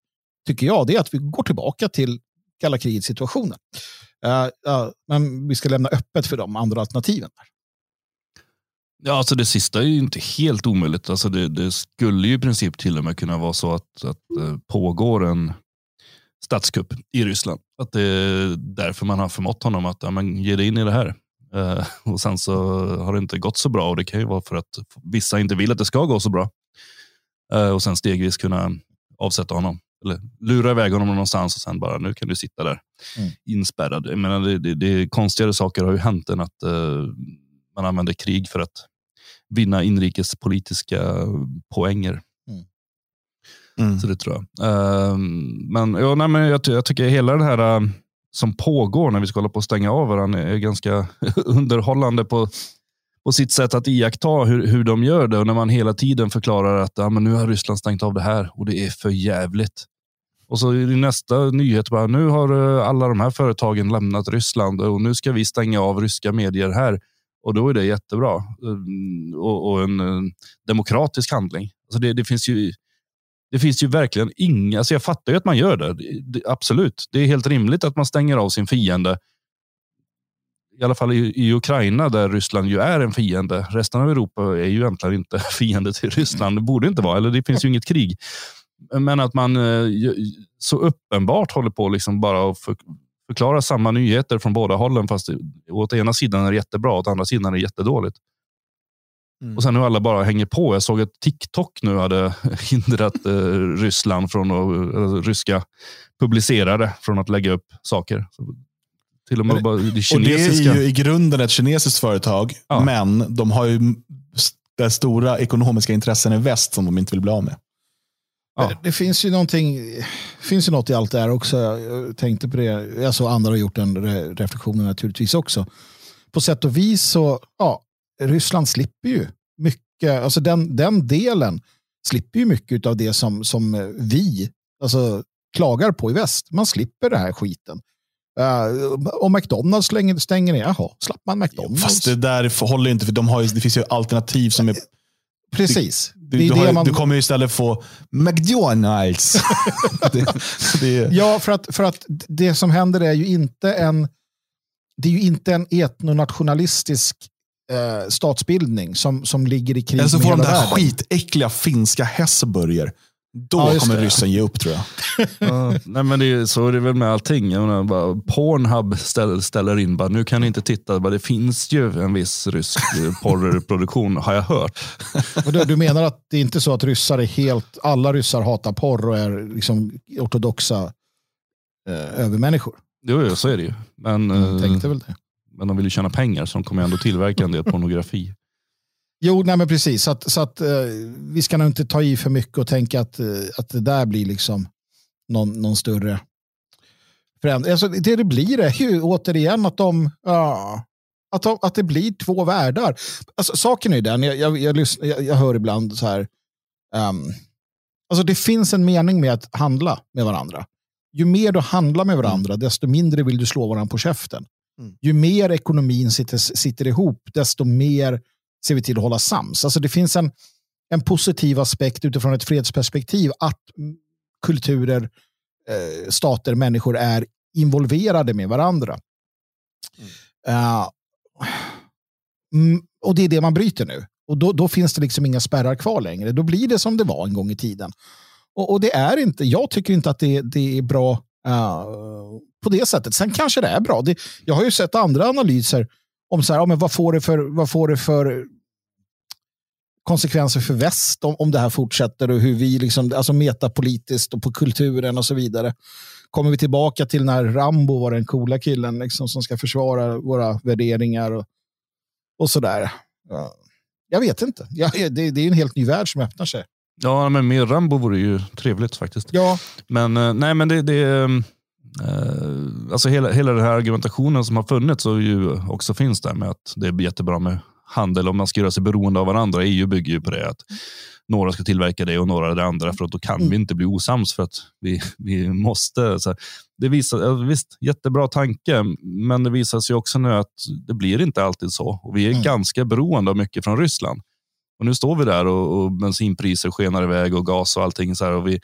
tycker jag, det är att vi går tillbaka till kalla kriget-situationen. Uh, eh, uh, men vi ska lämna öppet för de andra alternativen. Ja, alltså det sista är ju inte helt omöjligt. Alltså det, det skulle ju i princip till och med kunna vara så att, att uh, pågår en statskupp i Ryssland. Att det är därför man har förmått honom att ja, men, ge dig in i det här. Uh, och sen så har det inte gått så bra och det kan ju vara för att vissa inte vill att det ska gå så bra. Uh, och sen stegvis kunna avsätta honom eller lura iväg honom någonstans och sen bara nu kan du sitta där mm. inspärrad. Jag menar, det, det, det, konstigare saker har ju hänt än att uh, man använder krig för att vinna inrikespolitiska poänger. Mm. Mm. Så det tror jag. Uh, men, ja, nej, men jag, jag tycker hela det här uh, som pågår när vi ska hålla på att stänga av varandra är ganska underhållande på, på sitt sätt att iaktta hur, hur de gör det och när man hela tiden förklarar att ja, men nu har Ryssland stängt av det här och det är för jävligt. Och så i nästa nyhet bara nu har eh, alla de här företagen lämnat Ryssland och nu ska vi stänga av ryska medier här och då är det jättebra mm, och, och en, en demokratisk handling. Alltså det, det finns ju det finns ju verkligen inga, alltså jag fattar ju att man gör det. det. Absolut, det är helt rimligt att man stänger av sin fiende. I alla fall i, i Ukraina där Ryssland ju är en fiende. Resten av Europa är ju egentligen inte fiende till Ryssland. Det borde inte vara, eller det finns ju inget krig. Men att man eh, så uppenbart håller på liksom bara att förklara samma nyheter från båda hållen. Fast åt ena sidan är det jättebra, åt andra sidan är det jättedåligt. Mm. Och sen hur alla bara hänger på. Jag såg att TikTok nu hade hindrat eh, Ryssland från att, alltså, ryska publicerare från att lägga upp saker. Så till och med men, bara det kinesiska. Och det är ju i grunden ett kinesiskt företag, ja. men de har ju det stora ekonomiska intressen i väst som de inte vill bli av med. Ja. Det finns ju någonting, finns ju något i allt det här också. Jag tänkte på det. Jag såg andra har gjort den reflektionen naturligtvis också. På sätt och vis så, ja, Ryssland slipper ju mycket, alltså den, den delen slipper ju mycket av det som, som vi alltså, klagar på i väst. Man slipper det här skiten. Uh, om McDonalds stänger, stänger ner, jaha, slapp man McDonalds? Fast det där håller inte, för de har ju, det finns ju alternativ som är... Precis. Du, du, har, man... du kommer ju istället få McDonalds. det, det. Ja, för att, för att det som händer är ju inte en det är ju inte en etnonationalistisk eh, statsbildning som, som ligger i krig Eller så får de där skitäckliga finska Hesseburger. Då ja, kommer ryssen ge upp tror jag. uh, nej, men det är, så är det väl med allting. Jag menar, bara, Pornhub ställer, ställer in, bara, nu kan ni inte titta, bara, det finns ju en viss rysk porrproduktion har jag hört. du, du menar att det är inte så att ryssar är helt, alla ryssar hatar porr och är liksom ortodoxa eh, övermänniskor? Jo, jo, så är det ju. Men, jag tänkte väl det. Men de vill ju tjäna pengar så de kommer ändå tillverka en del pornografi. Jo, nej men precis. Så att, så att, eh, vi ska nog inte ta i för mycket och tänka att, eh, att det där blir liksom någon, någon större förändring. Alltså, det det blir är ju återigen att de, ja, att, de, att det blir två världar. Alltså, saken är den, jag, jag, jag, lyssnar, jag, jag hör ibland så här, um, alltså det finns en mening med att handla med varandra. Ju mer du handlar med varandra, mm. desto mindre vill du slå varandra på käften. Mm. Ju mer ekonomin sitter, sitter ihop, desto mer ser vi till att hålla sams. Alltså det finns en, en positiv aspekt utifrån ett fredsperspektiv att kulturer, eh, stater, människor är involverade med varandra. Mm. Uh, och det är det man bryter nu. Och då, då, finns det liksom inga spärrar kvar längre. Då blir det som det var en gång i tiden. Och, och det är inte, jag tycker inte att det, det är bra uh, på det sättet. Sen kanske det är bra. Det, jag har ju sett andra analyser om så här, ja, men vad, får det för, vad får det för konsekvenser för väst om, om det här fortsätter och hur vi liksom, alltså metapolitiskt och på kulturen och så vidare. Kommer vi tillbaka till när Rambo var den coola killen liksom, som ska försvara våra värderingar och, och sådär. Uh, Jag vet inte. Jag, det, det är en helt ny värld som öppnar sig. Ja, men mer Rambo vore ju trevligt faktiskt. Ja. Men eh, nej, men det, det Uh, alltså hela, hela den här argumentationen som har funnits och ju också finns där med att det är jättebra med handel om man ska göra sig beroende av varandra. EU bygger ju på det att några ska tillverka det och några det andra för att då kan mm. vi inte bli osams för att vi, vi måste. Så det visar, visst, jättebra tanke, men det visar sig också nu att det blir inte alltid så och vi är mm. ganska beroende av mycket från Ryssland. Och nu står vi där och, och bensinpriser skenar iväg och gas och allting så här och vi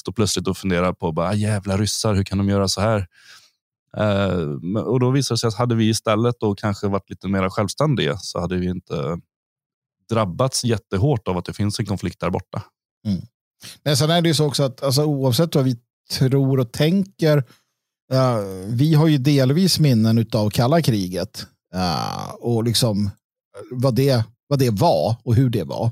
står plötsligt och funderar på bara, ah, jävla ryssar, hur kan de göra så här? Eh, och då visar det sig att hade vi istället då kanske varit lite mer självständiga så hade vi inte drabbats jättehårt av att det finns en konflikt där borta. Mm. Men sen är det ju så också att alltså, oavsett vad vi tror och tänker, uh, vi har ju delvis minnen av kalla kriget uh, och liksom eh, vad det, vad det var och hur det var.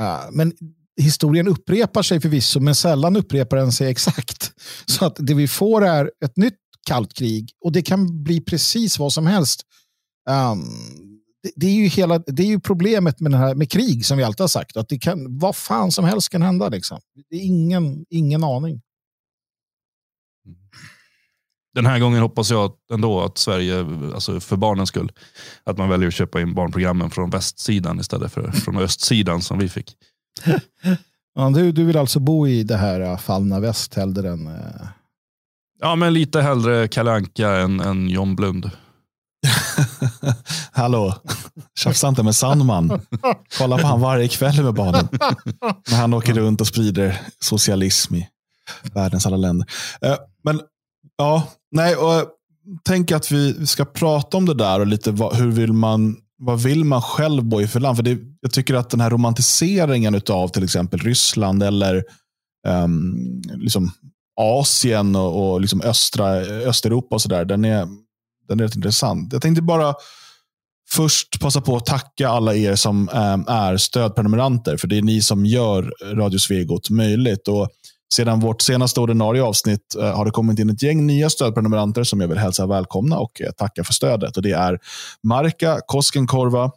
Uh, men historien upprepar sig förvisso, men sällan upprepar den sig exakt. Så att det vi får är ett nytt kallt krig och det kan bli precis vad som helst. Um, det, det, är ju hela, det är ju problemet med, den här, med krig som vi alltid har sagt, att det kan, vad fan som helst kan hända. Liksom. Det är ingen, ingen aning. Den här gången hoppas jag ändå att Sverige, alltså för barnens skull, att man väljer att köpa in barnprogrammen från västsidan istället för från östsidan som vi fick. ja, du, du vill alltså bo i det här äh, fallna väst hellre än... Uh... Ja, men lite hellre Kalle Anka än, än John Blund. Hallå. Tjafsa inte med Sandman. Kolla på han varje kväll med barnen. När han åker runt och sprider socialism i världens alla länder. Eh, men ja, nej, och tänk att vi ska prata om det där och lite vad, hur vill man vad vill man själv bo i för land? För det, jag tycker att den här romantiseringen av till exempel Ryssland eller um, liksom Asien och, och liksom östra, Östeuropa och sådär, den är, den är rätt intressant. Jag tänkte bara först passa på att tacka alla er som um, är stödprenumeranter, för det är ni som gör Radio Svegot möjligt. Och sedan vårt senaste ordinarie avsnitt uh, har det kommit in ett gäng nya stödprenumeranter som jag vill hälsa välkomna och uh, tacka för stödet. Och Det är Marka Koskenkorva,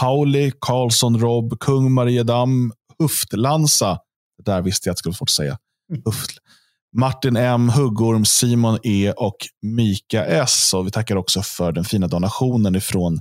Pauli, Karlsson Rob, Kung Mariedam, Huftlansa. Det där visste jag att det skulle vara svårt att säga. Huft. Martin M, Huggorm, Simon E och Mika S. Och vi tackar också för den fina donationen ifrån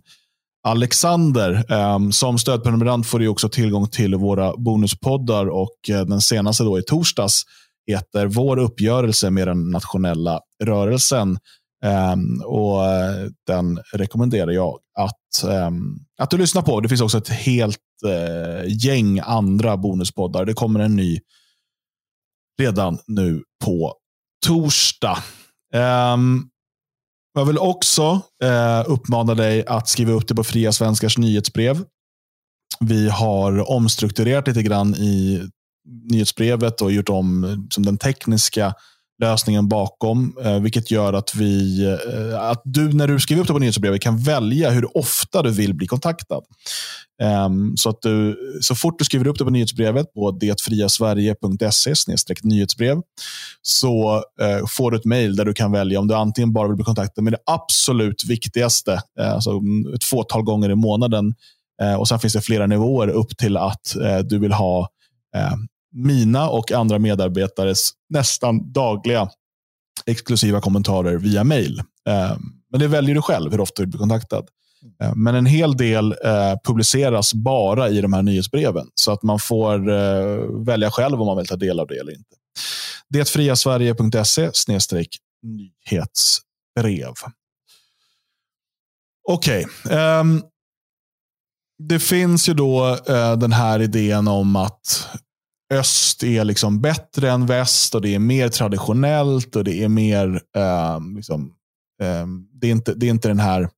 Alexander. Ehm, som stödprenumerant får du också tillgång till våra bonuspoddar och eh, den senaste då i torsdags heter Vår uppgörelse med den nationella rörelsen. Ehm, och eh, Den rekommenderar jag att, ehm, att du lyssnar på. Det finns också ett helt eh, gäng andra bonuspoddar. Det kommer en ny redan nu på torsdag. Um, jag vill också eh, uppmana dig att skriva upp dig på Fria Svenskars nyhetsbrev. Vi har omstrukturerat lite grann i nyhetsbrevet och gjort om som den tekniska lösningen bakom, eh, vilket gör att, vi, eh, att du när du skriver upp dig på nyhetsbrevet kan välja hur ofta du vill bli kontaktad. Um, så att du, så fort du skriver upp det på nyhetsbrevet på detfriasverige.se nyhetsbrev så uh, får du ett mejl där du kan välja om du antingen bara vill bli kontaktad med det absolut viktigaste, uh, alltså ett fåtal gånger i månaden. Uh, och Sen finns det flera nivåer upp till att du vill ha mina och andra medarbetares nästan dagliga exklusiva kommentarer via mejl. Ehm, men det väljer du själv hur ofta du blir kontaktad. Eh, men en hel del eh, publiceras bara i de här nyhetsbreven. Så att man får eh, välja själv om man vill ta del av det eller inte. Detfriasverige.se nyhetsbrev. Okej. Okay. Um, det finns ju då uh, den här idén om att öst är liksom bättre än väst och det är mer traditionellt och det är mer, ehm, liksom, um, det, är inte, det är inte den här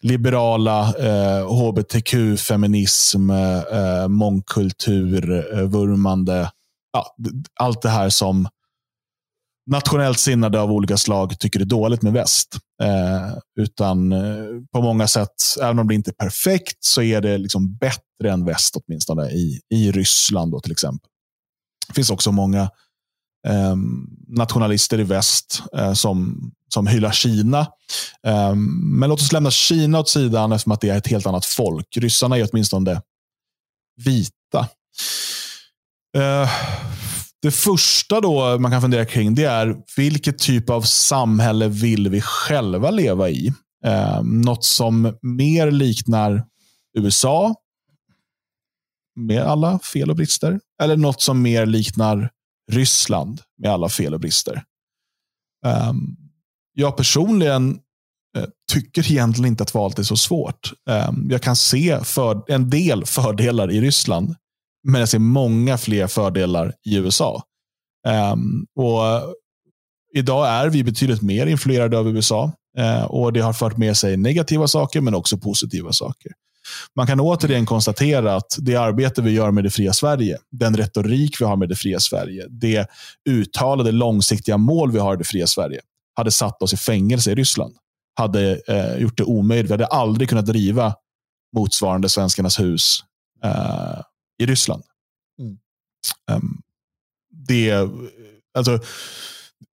liberala eh, hbtq-feminism, eh, mångkultur, eh, vurmande. Ja, allt det här som nationellt sinnade av olika slag tycker är dåligt med väst. Eh, utan eh, på många sätt, även om det inte är perfekt, så är det liksom bättre än väst åtminstone i, i Ryssland då, till exempel. Det finns också många eh, nationalister i väst eh, som, som hyllar Kina. Eh, men låt oss lämna Kina åt sidan eftersom att det är ett helt annat folk. Ryssarna är åtminstone vita. Eh, det första då man kan fundera kring det är vilket typ av samhälle vill vi själva leva i? Eh, något som mer liknar USA med alla fel och brister. Eller något som mer liknar Ryssland med alla fel och brister. Um, jag personligen uh, tycker egentligen inte att valet är så svårt. Um, jag kan se för, en del fördelar i Ryssland, men jag ser många fler fördelar i USA. Um, och Idag är vi betydligt mer influerade av USA uh, eh, och det har fört med sig negativa saker, men också positiva saker. Man kan återigen konstatera att det arbete vi gör med det fria Sverige, den retorik vi har med det fria Sverige, det uttalade långsiktiga mål vi har i det fria Sverige, hade satt oss i fängelse i Ryssland. Hade eh, gjort det omöjligt. Vi hade aldrig kunnat driva motsvarande Svenskarnas hus eh, i Ryssland. Mm. Um, det, alltså,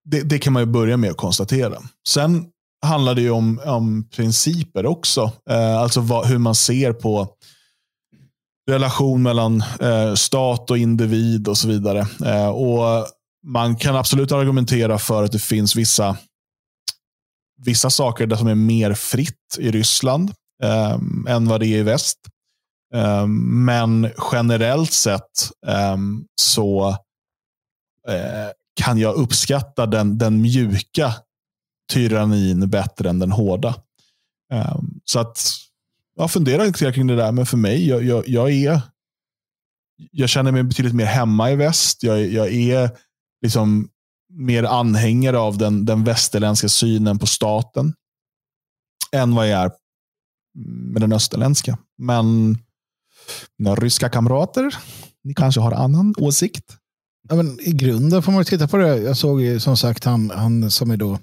det, det, kan man ju börja med att konstatera. Sen handlar det ju om, om principer också. Eh, alltså vad, hur man ser på relation mellan eh, stat och individ och så vidare. Eh, och Man kan absolut argumentera för att det finns vissa, vissa saker där som är mer fritt i Ryssland eh, än vad det är i väst. Eh, men generellt sett eh, så eh, kan jag uppskatta den, den mjuka tyrannin bättre än den hårda. Um, så att jag funderar lite kring det där, men för mig, jag, jag, jag, är jag känner mig betydligt mer hemma i väst. Jag, jag är liksom mer anhängare av den, den västerländska synen på staten än vad jag är med den österländska. Men mina ryska kamrater, ni kanske har annan åsikt? Ja, men I grunden får man titta på det. Jag såg ju som sagt han, han som är då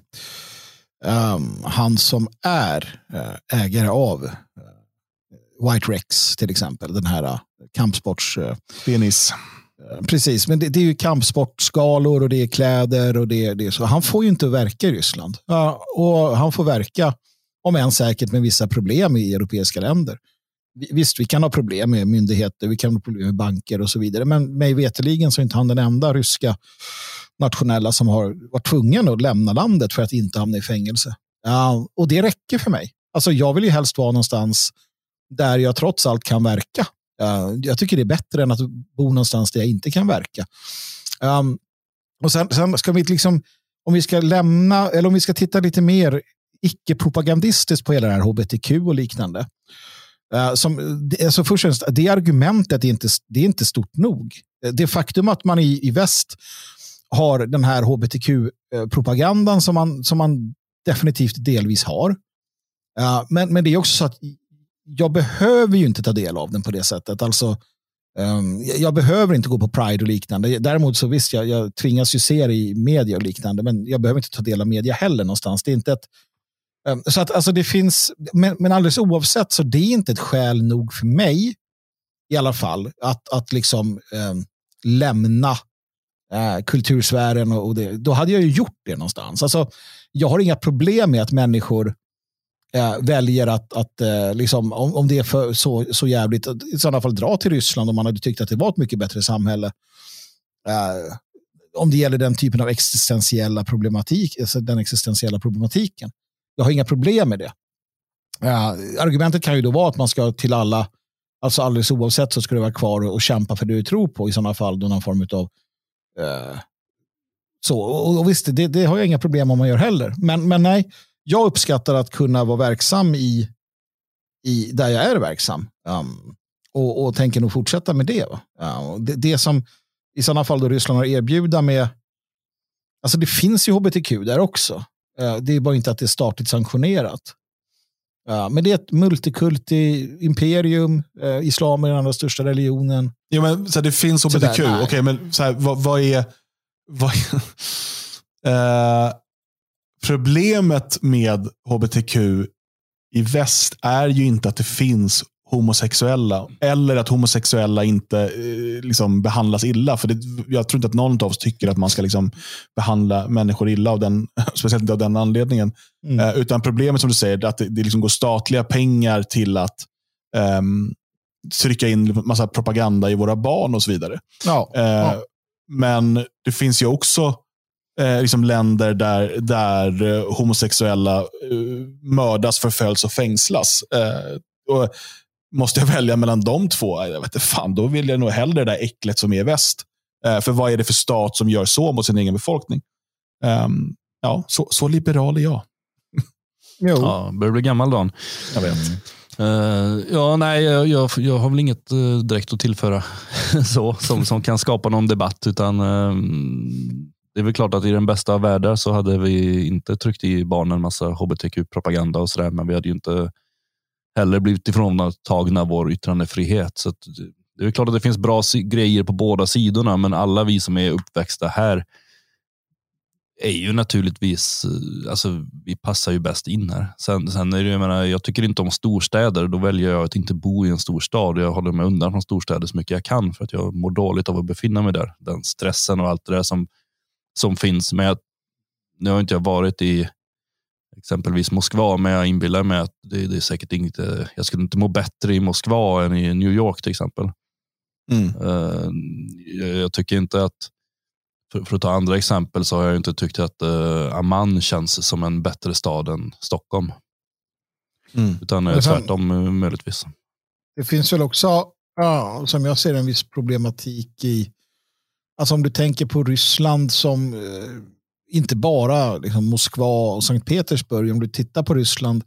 um, han som är uh, ägare av uh, White Rex till exempel. Den här uh, kampsports... Penis. Precis, men det, det, är ju kampsportsgalor och det är kläder och det, det är så. Han får ju inte verka i Ryssland. Och han får verka, om än säkert med vissa problem i europeiska länder. Visst, vi kan ha problem med myndigheter, vi kan ha problem med banker och så vidare, men mig veterligen så är inte han den enda ryska nationella som har varit tvungen att lämna landet för att inte hamna i fängelse. Ja, och det räcker för mig. Alltså, jag vill ju helst vara någonstans där jag trots allt kan verka. Uh, jag tycker det är bättre än att bo någonstans där jag inte kan verka. Um, och sen, sen, ska vi liksom, om vi ska lämna, eller om vi ska titta lite mer icke-propagandistiskt på hela det här hbtq och liknande. Eh, som, alltså först och främst, det argumentet är inte, det är inte stort nog. Eh, det faktum att man i, i väst har den här hbtq-propagandan som man, som man definitivt delvis har. Uh, men, men det är också så att jag behöver ju inte ta del av den på det sättet. Alltså, um, jag behöver inte gå på Pride och liknande. Däremot så visst, jag, jag tvingas ju se det i media och liknande, men jag behöver inte ta del av media heller någonstans. Det är inte ett, Ehm, så att alltså det finns, men, men alldeles oavsett så det är inte ett skäl nog för mig i alla fall att, att liksom eh, lämna eh, kultursfären och, och det. Då hade jag ju gjort det någonstans. Alltså, jag har inga problem med att människor eh, väljer att, att eh, liksom, om, om det är för, så, så jävligt, i sådana fall dra till Ryssland om man hade tyckt att det var ett mycket bättre samhälle. Eh, om det gäller den typen av existentiella problematik, alltså den existentiella problematiken. Jag har inga problem med det. Uh, argumentet kan ju då vara att man ska till alla, alltså alldeles oavsett så ska du vara kvar och, och kämpa för det du tror på i sådana fall, då någon form av uh, eh, så, och, och visst, det, det, har jag inga problem om man gör heller. Men, men nej, jag uppskattar att kunna vara verksam i, i där jag är verksam. Um, och, och tänker nog fortsätta med det. Uh, det, det som i sådana fall då Ryssland har erbjuda med, alltså det finns ju hbtq där också. Uh, det är bara inte att det är statligt sanktionerat. Uh, men det är ett multikulti imperium, uh, islam är den allra största religionen. Jo, men, så här, det finns hbtq, okej, okay, men så här, vad, vad, är... Vad, uh, problemet med hbtq i väst är ju inte att det finns homosexuella eller att homosexuella inte eh, liksom, behandlas illa. För det, Jag tror inte att någon av oss tycker att man ska liksom, behandla människor illa, av den, speciellt inte av den anledningen. Mm. Eh, utan problemet som du säger, att det, det liksom går statliga pengar till att um, trycka in massa propaganda i våra barn och så vidare. Ja, eh, ja. Men det finns ju också eh, liksom länder där, där eh, homosexuella eh, mördas, förföljs och fängslas. Eh, och måste jag välja mellan de två? Jag vet inte, fan, då vill jag nog hellre det där äcklet som är i väst. Eh, för vad är det för stat som gör så mot sin egen befolkning? Um, ja, så, så liberal är jag. Jo. Ja, börjar bli gammal Dan. Jag vet. Uh, ja, nej, jag, jag, jag, har väl inget uh, direkt att tillföra så, som, som kan skapa någon debatt. utan uh, det är väl klart att i den bästa av världar så hade vi inte tryckt i barnen massa hbtq-propaganda och sådär, men vi hade ju inte heller blivit ifråntagna vår yttrandefrihet. Så det är klart att det finns bra grejer på båda sidorna, men alla vi som är uppväxta här är ju naturligtvis, eh, alltså vi passar ju bäst in här. Sen, sen är det, jag, menar, jag tycker inte om storstäder, då väljer jag att inte bo i en storstad. Jag håller mig undan från storstäder så mycket jag kan för att jag mår dåligt av att befinna mig där. Den stressen och allt det där som som finns. Men jag, nu har inte jag varit i exempelvis Moskva, men jag inbillar mig att det, det är säkert inte, jag skulle inte må bättre i Moskva än i New York till exempel. Mm. Uh, jag, tycker inte att, för, för, att ta andra exempel, så har jag inte tyckt att uh, Amman känns som en bättre stad än Stockholm. Mm. Utan uh, tvärtom möjligtvis. Det finns väl också, ja, som jag ser en viss problematik i Alltså om du tänker på Ryssland som eh, inte bara liksom Moskva och Sankt Petersburg. Om du tittar på Ryssland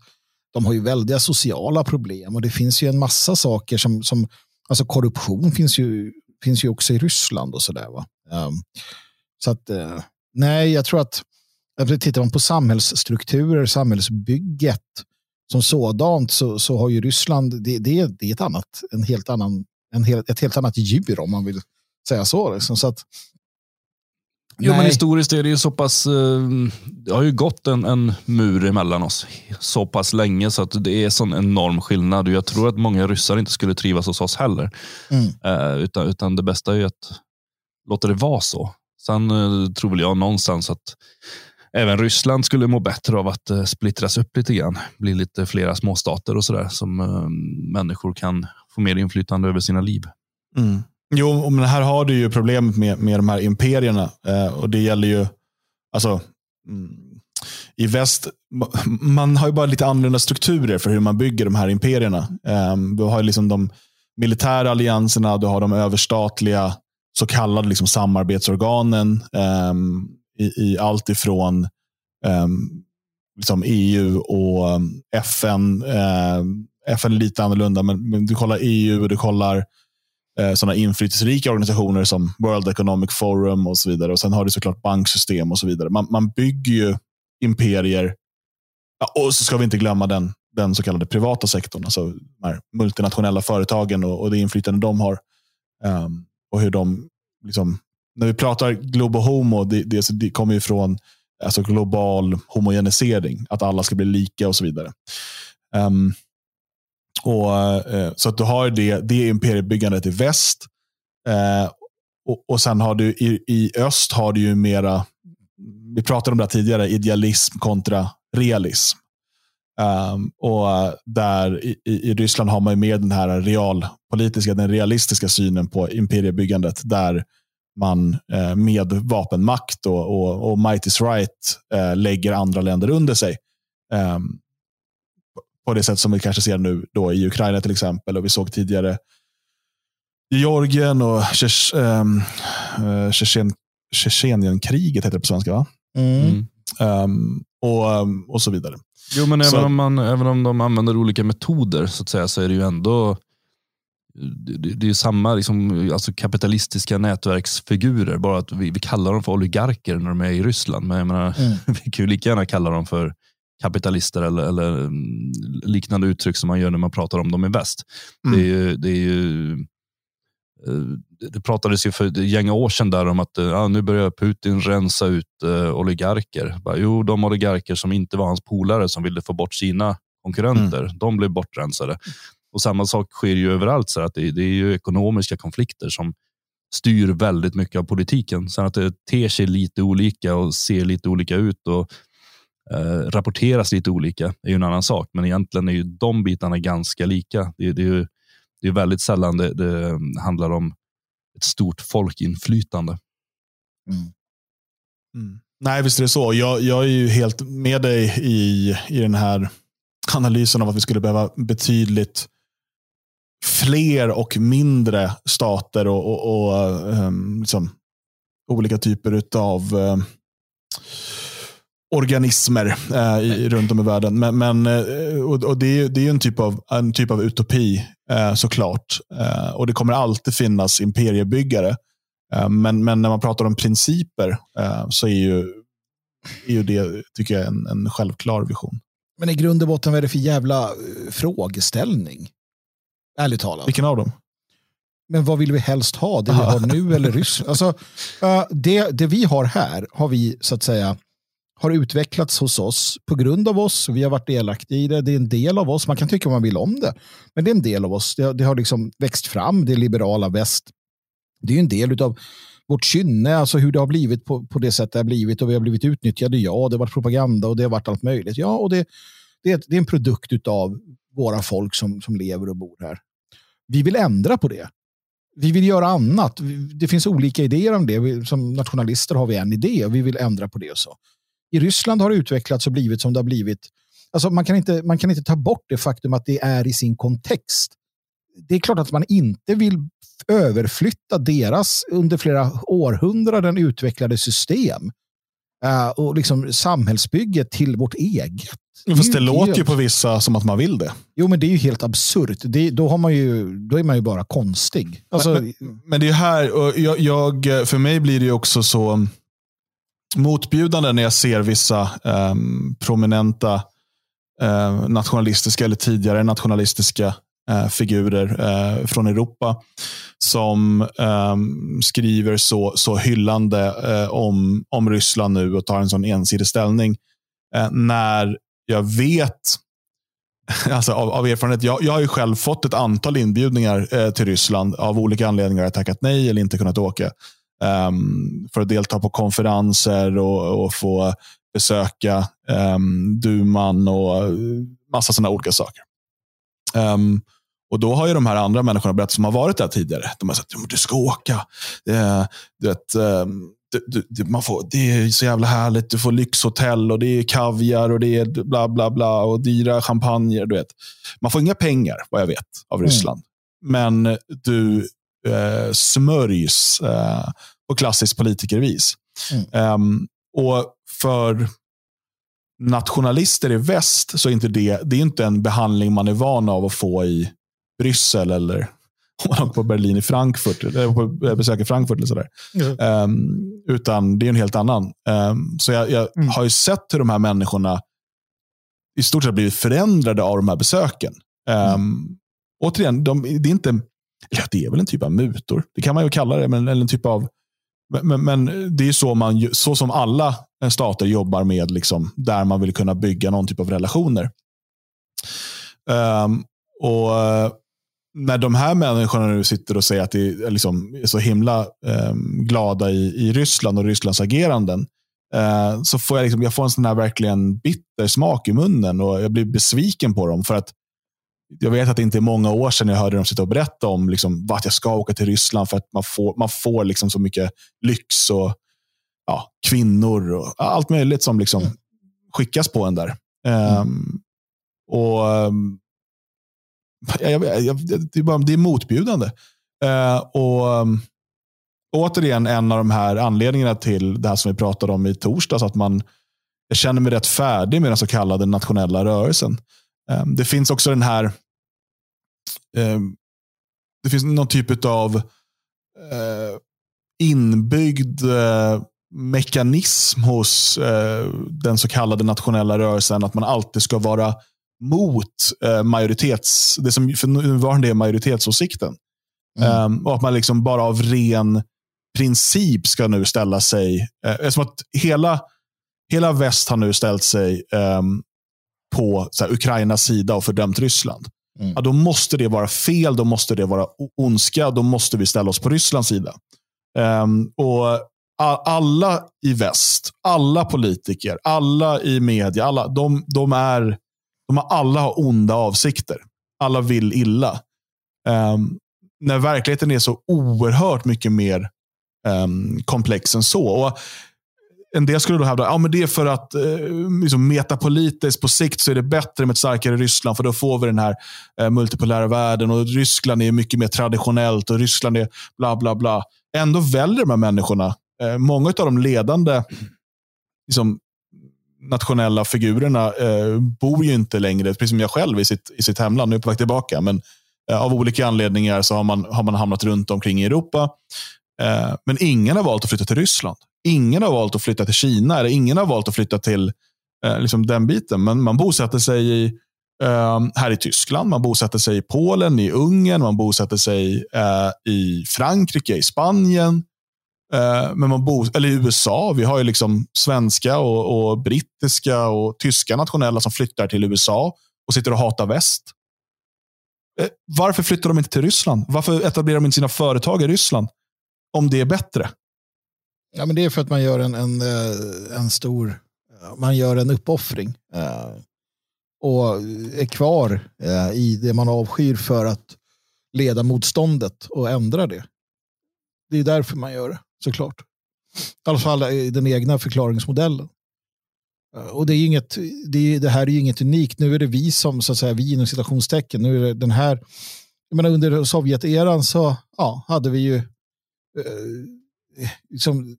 de har ju väldiga sociala problem och det finns ju en massa saker som, som alltså korruption finns ju, finns ju också i Ryssland och sådär. Um, så att, uh, nej, jag tror att tittar man på samhällsstrukturer, samhällsbygget som sådant så, så har ju Ryssland, det, det, det är ett annat, en helt annan, en hel, ett helt annat djur om man vill säga så. Liksom. så att, Jo, men historiskt är det ju så pass, eh, det har ju gått en, en mur emellan oss så pass länge så att det är sån enorm skillnad. Jag tror att många ryssar inte skulle trivas hos oss heller. Mm. Uh, utan, utan det bästa är ju att låta det vara så. Sen uh, tror väl jag någonstans att även Ryssland skulle må bättre av att splittras upp lite grann. Bli lite flera småstater och sådär som människor kan få mer inflytande över sina liv. Mm. Jo, men här har du ju problemet med, med de här imperierna. Eh, och det gäller ju, alltså, mm, i väst, man har ju bara lite annorlunda strukturer för hur man bygger de här imperierna. Eh, du har liksom de militära allianserna, du har de överstatliga så kallade liksom samarbetsorganen eh, i, i, allt ifrån ehm, liksom EU och ehm, FN. Ehm, FN är lite annorlunda, men, men du kollar EU och du kollar eh, sådana inflytelserika organisationer som World Economic Forum och så vidare. Och Sen har du såklart banksystem och så vidare. Man, man bygger ju imperier. Ja, och så ska vi inte glömma den, den så kallade privata sektorn. Alltså de här multinationella företagen och, och det inflytande de har. Um, och hur de, liksom, när vi pratar global homo, det, det, det kommer ju från alltså global homogenisering. Att alla ska bli lika och så vidare. Um, och, eh, så att du har det, det imperiebyggandet i väst. Eh, och, och sen har du i, i öst har du ju mera, vi pratade om det tidigare, idealism kontra realism. Um, och där i, i, Ryssland har man ju med den här realpolitiska, den realistiska synen på imperiebyggandet. Där man eh, med vapenmakt och, och, och might is right eh, lägger andra länder under sig. Um, på det sätt som vi kanske ser nu då i Ukraina till exempel. Och vi såg tidigare Georgien och Tjetjenienkriget ehm, heter det på svenska va? Mm. Um, och, ehm, och så vidare. Jo, men så, även, om man, även om de använder olika metoder så att säga så är det ju ändå det, det är samma liksom, alltså kapitalistiska nätverksfigurer, bara att vi, vi kallar dem för oligarker när de är i Ryssland. Men jag menar, mm. vi kan ju lika gärna kalla dem för kapitalister eller, eller, mm, liknande uttryck som man gör när man pratar om dem i väst. Mm. Det, är ju, det, är ju, eh, det pratades ju för ett gäng år sedan där om att eh, ja, nu börjar Putin rensa ut uh, oligarker. Bara, jo, de oligarker som inte var hans polare som ville få bort sina konkurrenter, mm. de blev bortrensade. Och Samma sak sker ju överallt. Så att det, det är ju ekonomiska konflikter som styr väldigt mycket av politiken. Sen att det ter sig lite olika och ser lite olika ut. och eh, rapporteras lite olika är ju en annan sak, men egentligen är ju de bitarna ganska lika. Det, det är, ju, det är väldigt sällan det, det mm, handlar om ett stort folkinflytande. Mm. Mm. Nej, visst är det så. Jag, jag är ju helt med dig i, i den här analysen av att vi skulle behöva betydligt fler och mindre stater och, och, och um, liksom, olika typer av um, ehm, organismer eh, i, runt om i världen. Men, men eh, och, och, det, är, det är en typ av, en typ av utopi eh, såklart. Eh, och det kommer alltid finnas imperiebyggare. Eh, men, men när man pratar om principer eh, så är ju, är ju det, tycker jag, en, en självklar vision. Men i grund och botten, vad är det för jävla frågeställning? Ärligt talat. Vilken av dem? Men vad vill vi helst ha? Det vi har nu eller Ryssland? Alltså, det, det vi har här har vi så att säga har utvecklats hos oss på grund av oss. Vi har varit delaktiga i det. Det är en del av oss. Man kan tycka vad man vill om det. Men det är en del av oss. Det, det har liksom växt fram, det liberala väst. Det är en del av vårt kynne, alltså hur det har blivit på, på det sätt det har blivit. Och vi har blivit utnyttjade, ja. Det har varit propaganda och det har varit allt möjligt. Ja, och det, det, är, det är en produkt av våra folk som, som lever och bor här. Vi vill ändra på det. Vi vill göra annat. Det finns olika idéer om det. Som nationalister har vi en idé och vi vill ändra på det. och så i Ryssland har det utvecklats och blivit som det har blivit. Alltså man, kan inte, man kan inte ta bort det faktum att det är i sin kontext. Det är klart att man inte vill överflytta deras under flera århundraden utvecklade system uh, och liksom samhällsbygget till vårt eget. Fast det ju låter ju på vissa som att man vill det. Jo, men det är ju helt absurt. Det, då, har man ju, då är man ju bara konstig. Alltså, Men, men det är här, och jag, jag, för mig blir det också så motbjudande när jag ser vissa ehm, prominenta eh, nationalistiska eller tidigare nationalistiska eh, figurer eh, från Europa som ehm, skriver så, så hyllande eh, om, om Ryssland nu och tar en sån ensidig ställning. Eh, när jag vet alltså av, av erfarenhet, jag, jag har ju själv fått ett antal inbjudningar eh, till Ryssland. Av olika anledningar har jag tackat nej eller inte kunnat åka ehm, för att delta på konferenser och, och få besöka um, Duman och massa sådana olika saker. Ehm, och Då har ju de här andra människorna berättat som har varit där tidigare. De har sagt att du ska åka. Eh, du vet, du, du, man får, det är så jävla härligt. Du får lyxhotell och det är kaviar och det är bla bla bla och dyra champagner. Du vet. Man får inga pengar, vad jag vet, av Mm. Ryssland. Men du eh, smörjs eh, på klassiskt politikervis. Mm. Ehm, och för nationalister i väst så är inte det, det är inte en behandling man är van av att få i Bryssel eller om man åker på Berlin i Frankfurt, eller på besöker Frankfurt. Eller sådär. Ehm, utan det är en helt annan. Ehm, så jag, jag Mm. har ju sett hur de här människorna i stort sett blivit förändrade av de här besöken. Um, återigen, de, det är inte, ja, det är väl en typ av mutor. Det kan man ju kalla det, men, eller en typ av men, men, det är så, man, så som alla stater jobbar med, liksom, där man vill kunna bygga någon typ av relationer. Um, och eh, när de här människorna nu sitter och säger att de är, liksom, är så himla um, glada i, i Ryssland och Rysslands ageranden, uh, så får jag, liksom, jag får en sån här verkligen bitter smak i munnen och jag blir besviken på dem. För att jag vet att det inte är många år sedan jag hörde dem sitta och berätta om liksom, att jag ska åka till Ryssland för att man får, man får liksom så mycket lyx och ja, kvinnor och allt möjligt som liksom skickas på en där. Ehm, och ehm, jag, jag, jag, det, är bara, det är motbjudande. Eh, och ehm, återigen en av de här anledningarna till det här som vi pratade om i torsdags, att man jag känner mig rätt färdig med den så kallade nationella rörelsen. Ehm, det finns också den här ehm, det finns någon typ av eh, inbyggd eh, mekanism hos eh, den så kallade nationella rörelsen att man alltid ska vara mot majoritets, det som för nuvarande är majoritetsåsikten. Mm. Ehm, och att man liksom bara av ren princip ska nu ställa sig, eftersom att hela, hela väst har nu ställt sig ehm, på här, Ukrainas sida och fördömt Ryssland. Mm. Ja, då måste det vara fel, då måste det vara ondska, då måste vi ställa oss på Rysslands sida. Ehm, och alla i väst, alla politiker, alla i media, alla, de, de, är, de har alla har onda avsikter. Alla vill illa. Ehm, när verkligheten är så oerhört mycket mer ehm, komplex än så. Och en del skulle då hävda att ja, men det är för att eh, liksom metapolitiskt på sikt så är det bättre med ett starkare Ryssland för då får vi den här eh, multipolära världen och Ryssland är mycket mer traditionellt och Ryssland är bla bla bla. Ändå väljer de här människorna, eh, många av de ledande liksom, nationella figurerna eh, bor ju inte längre, precis som jag själv, i sitt, i sitt hemland. Nu är jag på väg tillbaka. Men eh, av olika anledningar så har man, har man hamnat runt omkring i Europa. Eh, men ingen har valt att flytta till Ryssland. Ingen har valt att flytta till Kina. Eller ingen har valt att flytta till eh, liksom den biten. Men man bosätter sig i, eh, här i Tyskland, man bosätter sig i Polen, i Ungern, man bosätter sig eh, i Frankrike, i Spanien. Eh, men man bo, eller i USA. Vi har ju liksom svenska och, och brittiska och tyska nationella som flyttar till USA och sitter och hatar väst. Eh, varför flyttar de inte till Ryssland? Varför etablerar de inte sina företag i Ryssland? Om det är bättre. Ja, men det är för att man gör en, en, eh, en stor, eh, man gör en uppoffring. Eh, och är kvar i det man avskyr för att leda motståndet och ändra det. Det är därför man gör det, såklart. I alla fall i den egna förklaringsmodellen. Och det, är inget, det, är, det här är ju inget unikt. Nu är det vi som, så att säga, vi inom citationstecken, nu är det den här, jag menar under Sovjeteran så ja, hade vi ju eh, liksom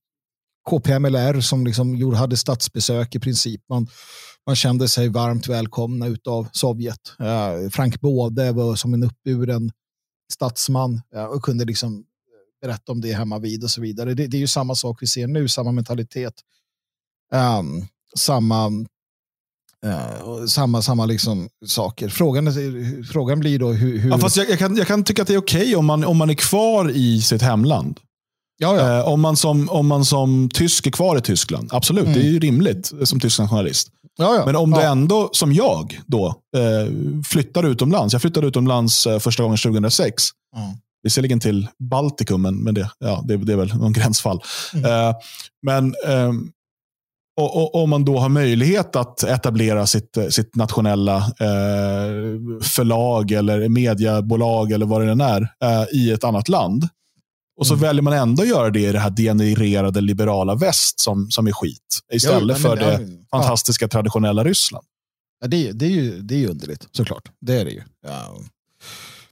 KPMLR som liksom hade statsbesök i princip. Man, man kände sig varmt välkomna av Sovjet. Eh, Frank Både var som en uppburen statsman eh, och kunde liksom eh, berätta om det hemma vid och så vidare. Det, det är ju samma sak vi ser nu, samma mentalitet. Um, samma Uh, samma samma liksom saker. Frågan, frågan blir då hur... hur... Ja, fast jag, jag, kan, jag kan tycka att det är okej okay om, man, om man är kvar i sitt hemland. Uh, om, man som, om man som tysk är kvar i Tyskland, absolut, mm. det är ju rimligt som tysk nationalist. Ja, ja. Men om du ändå, som jag, då, uh, flyttar utomlands. Jag flyttade utomlands första gången 2006. Mm. Visserligen till Baltikum, men det, ja, det, det är väl någon gränsfall. Mm. men um, och, om man då har möjlighet att etablera sitt, sitt nationella eh, förlag eller mediebolag eller vad det än är eh, i ett annat land. Och så mm. väljer man ändå att göra det i det här degenererade liberala väst som, som är skit. Istället ja, men, för det ja, fantastiska traditionella Ryssland. Ja, det, det, är ju, det är ju underligt, såklart. Det är det ju.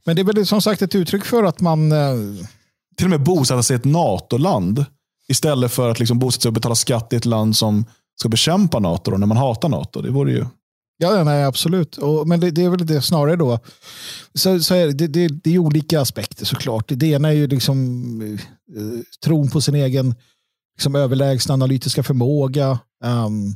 Men det är väl som sagt ett uttryck för att man... Eh... Till och med bosätta sig i ett NATO-land Istället för att liksom bosätta sig och betala skatt i ett land som ska bekämpa NATO då, när man hatar NATO. Det vore ju... Ja, nej, absolut. Och, men det, det, är väl det snarare då. Så, så är det, det, det är olika aspekter såklart. Det ena är ju liksom eh, tron på sin egen liksom, överlägsna analytiska förmåga. Um,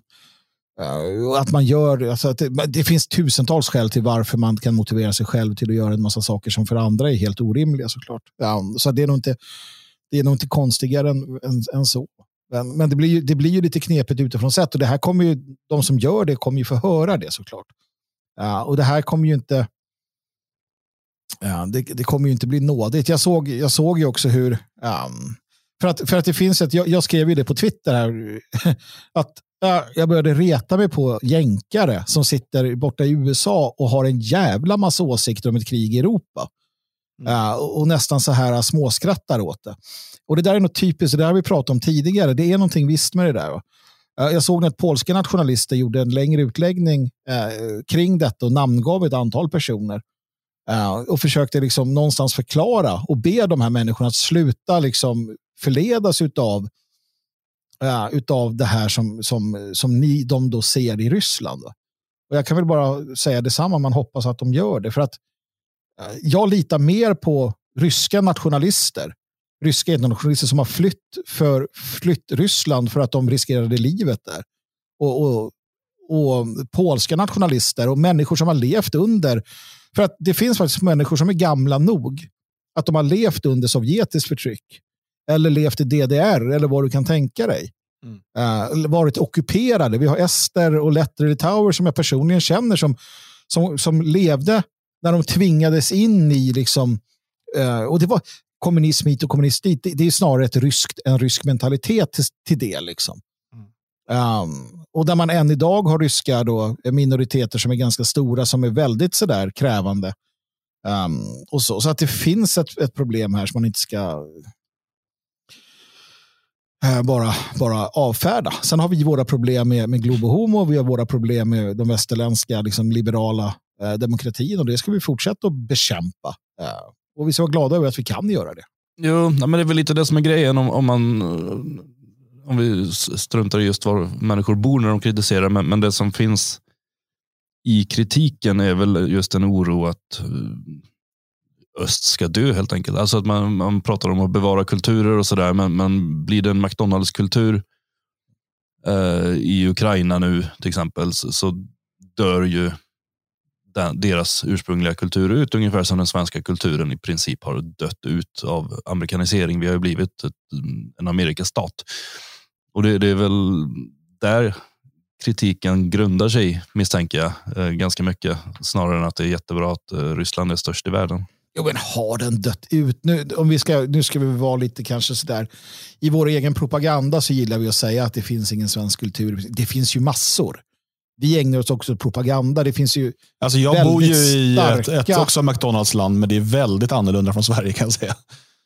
uh, att man gör, alltså att det, det, finns tusentals skäl till varför man kan motivera sig själv till att göra en massa saker som för andra är helt orimliga såklart. Um, så det är nog inte det är nog inte konstigare än, än, än så. Men, men det, blir ju, det blir ju lite knepigt utifrån sett och det här kommer ju, de som gör det kommer ju få höra det såklart. Ja, och det här kommer ju inte, ja, det, det kommer ju inte bli nådigt. Jag såg, jag såg ju också hur, um, för, att, för att det finns ett, jag, jag skrev ju det på Twitter här, att jag började reta mig på jänkare som sitter borta i USA och har en jävla massa åsikter om ett krig i Europa. Uh, och nästan så här eh, småskrattar åt det. Och det där är något typiskt, det där har vi pratat om tidigare. Det är någonting visst med det där. Uh, jag såg att polska nationalister gjorde en längre utläggning uh, kring detta och namngav ett antal personer. och försökte liksom någonstans förklara och be de här människorna att sluta liksom förledas utav, utav det här som, som, som ni, de då ser i Ryssland. Och jag kan väl bara säga detsamma, man hoppas att de gör det. För att jag litar mer på ryska nationalister, ryska nationalister som har flytt, för, flytt Ryssland för att de riskerade livet där. Och, och, och polska nationalister och människor som har levt under, för att det finns faktiskt människor som är gamla nog att de har levt under sovjetiskt förtryck eller levt i DDR eller vad du kan tänka dig. Mm. Uh, varit ockuperade. Vi har ester och letter litauer som jag personligen känner som, som, som levde när de tvingades in i, liksom, uh, och det var kommunism hit och kommunism dit, det, det är snarare ett ryskt, en rysk mentalitet till, till det. Liksom. Mm. Um, och där man än idag har ryska då, minoriteter som är ganska stora, som är väldigt sådär krävande. Um, och så. så att det finns ett, ett problem här som man inte ska uh, bara, bara avfärda. Sen har vi våra problem med, med Globo Homo, vi har våra problem med de västerländska liksom, liberala eh, demokratin och det ska vi fortsätta att bekämpa. Eh, och vi ska vara glada över att vi kan göra det. Jo, men det är väl lite det som är grejen om, om man eh, om vi struntar i just var människor bor när de kritiserar, men, men det som finns i kritiken är väl just en oro att eh, öst ska dö helt enkelt. Alltså att man, man pratar om att bevara kulturer och sådär, men, men blir det en McDonalds-kultur eh, i Ukraina nu till exempel så, så dör ju deras ursprungliga kultur ut, ungefär som den svenska kulturen i princip har dött ut av amerikanisering. Vi har ju blivit ett, en Amerikastat. Och det, det, är väl där kritiken grundar sig, misstänker jag, eh, ganska mycket. Snarare än att det är jättebra att eh, Ryssland är störst i världen. Jo, men har den dött ut? Nu, om vi ska, nu ska vi vara lite kanske sådär. I vår egen propaganda så gillar vi att säga att det finns ingen svensk kultur. Det finns ju massor vi ägnar oss också åt propaganda. Det finns ju alltså jag bor ju i ett, ett också McDonalds-land, men det är väldigt annorlunda från Sverige kan jag säga.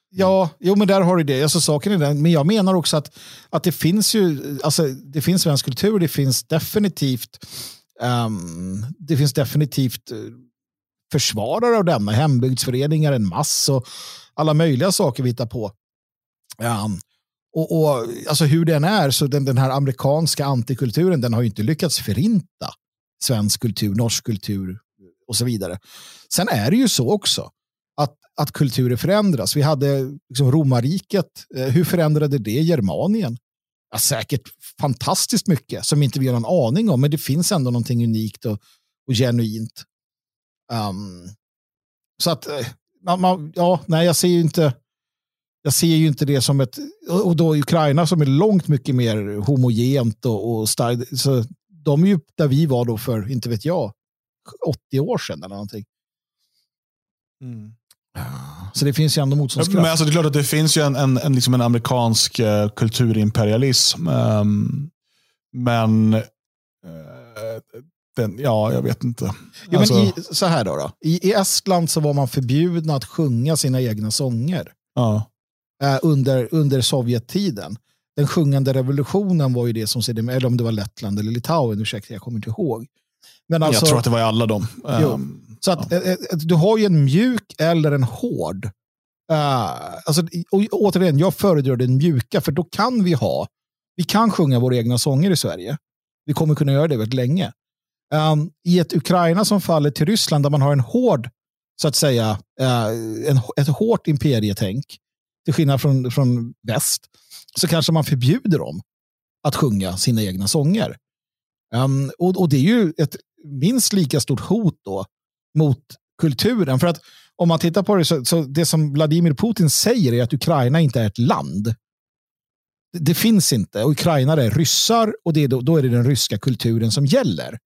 Ja, jo, men där har du det. Alltså, saken är den. Men jag menar också att, att det finns ju, alltså, det finns svensk kultur, det finns definitivt, um, det finns definitivt uh, försvarare av denna, hembygdsföreningar, en massa och alla möjliga saker vi hittar på. Um, och, och, alltså hur den är, så den, den här amerikanska antikulturen, den har ju inte lyckats förinta svensk kultur, norsk kultur och så vidare. Sen är det ju så också att, att kulturer förändras. Vi hade liksom romarriket. Eh, hur förändrade det Germanien? Ja, säkert fantastiskt mycket som inte vi har någon aning om, men det finns ändå någonting unikt och, och genuint. Um, så att, eh, man, man, ja, nej, jag ser ju inte jag ser ju inte det som ett, och då Ukraina som är långt mycket mer homogent och, och starkt. Så de är ju där vi var då för, inte vet jag, 80 år sedan eller någonting. Mm. Så det finns ju ändå motståndskraft. Men alltså, det är klart att det finns ju en, en, en, liksom en amerikansk uh, kulturimperialism. Um, men uh, den, ja, jag vet inte. Ja, alltså... men i, så här då, då. I, I Estland så var man förbjudna att sjunga sina egna sånger. Ja. Uh, under, under Sovjettiden. Den sjungande revolutionen var ju det som sedermera, eller om det var Lettland eller Litauen, ursäkta, jag kommer inte ihåg. Men alltså, jag tror att det var i alla dem. Um, så att, ja. äh, du har ju en mjuk eller en hård. Uh, alltså, och, återigen, jag föredrar den mjuka, för då kan vi ha, vi kan sjunga våra egna sånger i Sverige. Vi kommer kunna göra det väldigt länge. Um, I ett Ukraina som faller till Ryssland, där man har en hård, så att säga, uh, en, ett hårt imperietänk, till skillnad från, från väst, så kanske man förbjuder dem att sjunga sina egna sånger. Um, och, och, det är ju ett minst lika stort hot då mot kulturen. För att om man tittar på det så, så det som Vladimir Putin säger är att Ukraina inte är ett land. Det, det finns inte. Och ukrainare är ryssar och det är då, då, är det den ryska kulturen som gäller.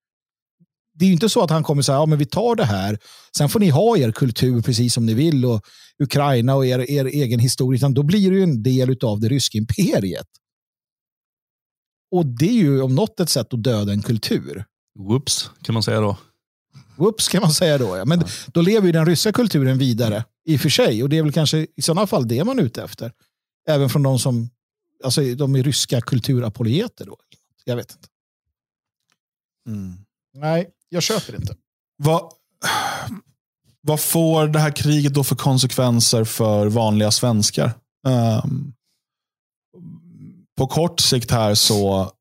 Det är ju inte så att han kommer säga, ja men vi tar det här, sen får ni ha er kultur precis som ni vill och Ukraina och er, er egen historia, utan då blir det ju en del av det ryska imperiet. Och det är ju om något ett sätt att döda en kultur. Whoops, kan man säga då. Whoops kan man säga då. Ja. Men ja. då lever ju den ryska kulturen vidare i och för sig. Och det är väl kanske i sådana fall det man är ute efter. Även från de som alltså, de är ryska kulturapologeter. Då. Jag vet inte. Mm. Nej, jag köper inte. Vad, vad får det här kriget då för konsekvenser för vanliga svenskar? Um, på kort sikt här så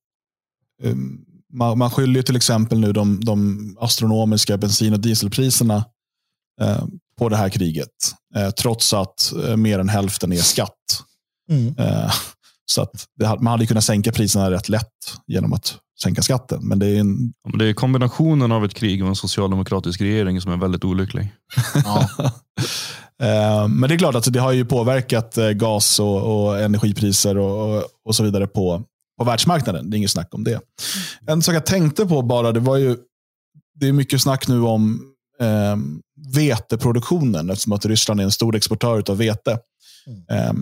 um, man, man skyller till exempel nu de, de astronomiska bensin och dieselpriserna eh, på det här kriget. Eh, trots att eh, mer än hälften är skatt. Mm. Eh, så att det, man hade kunnat sänka priserna rätt lätt genom att sänka skatten. Men det är, en... det är kombinationen av ett krig och en socialdemokratisk regering som är väldigt olycklig. Ja. Eh, men det är klart att det har ju påverkat eh, gas och, och energipriser och, och, och, så vidare på, på världsmarknaden. Det är inget snack om det. En sak jag tänkte på bara, det var ju, det är mycket snack nu om eh, veteproduktionen eftersom att Ryssland är en stor exportör av vete. Mm. Eh,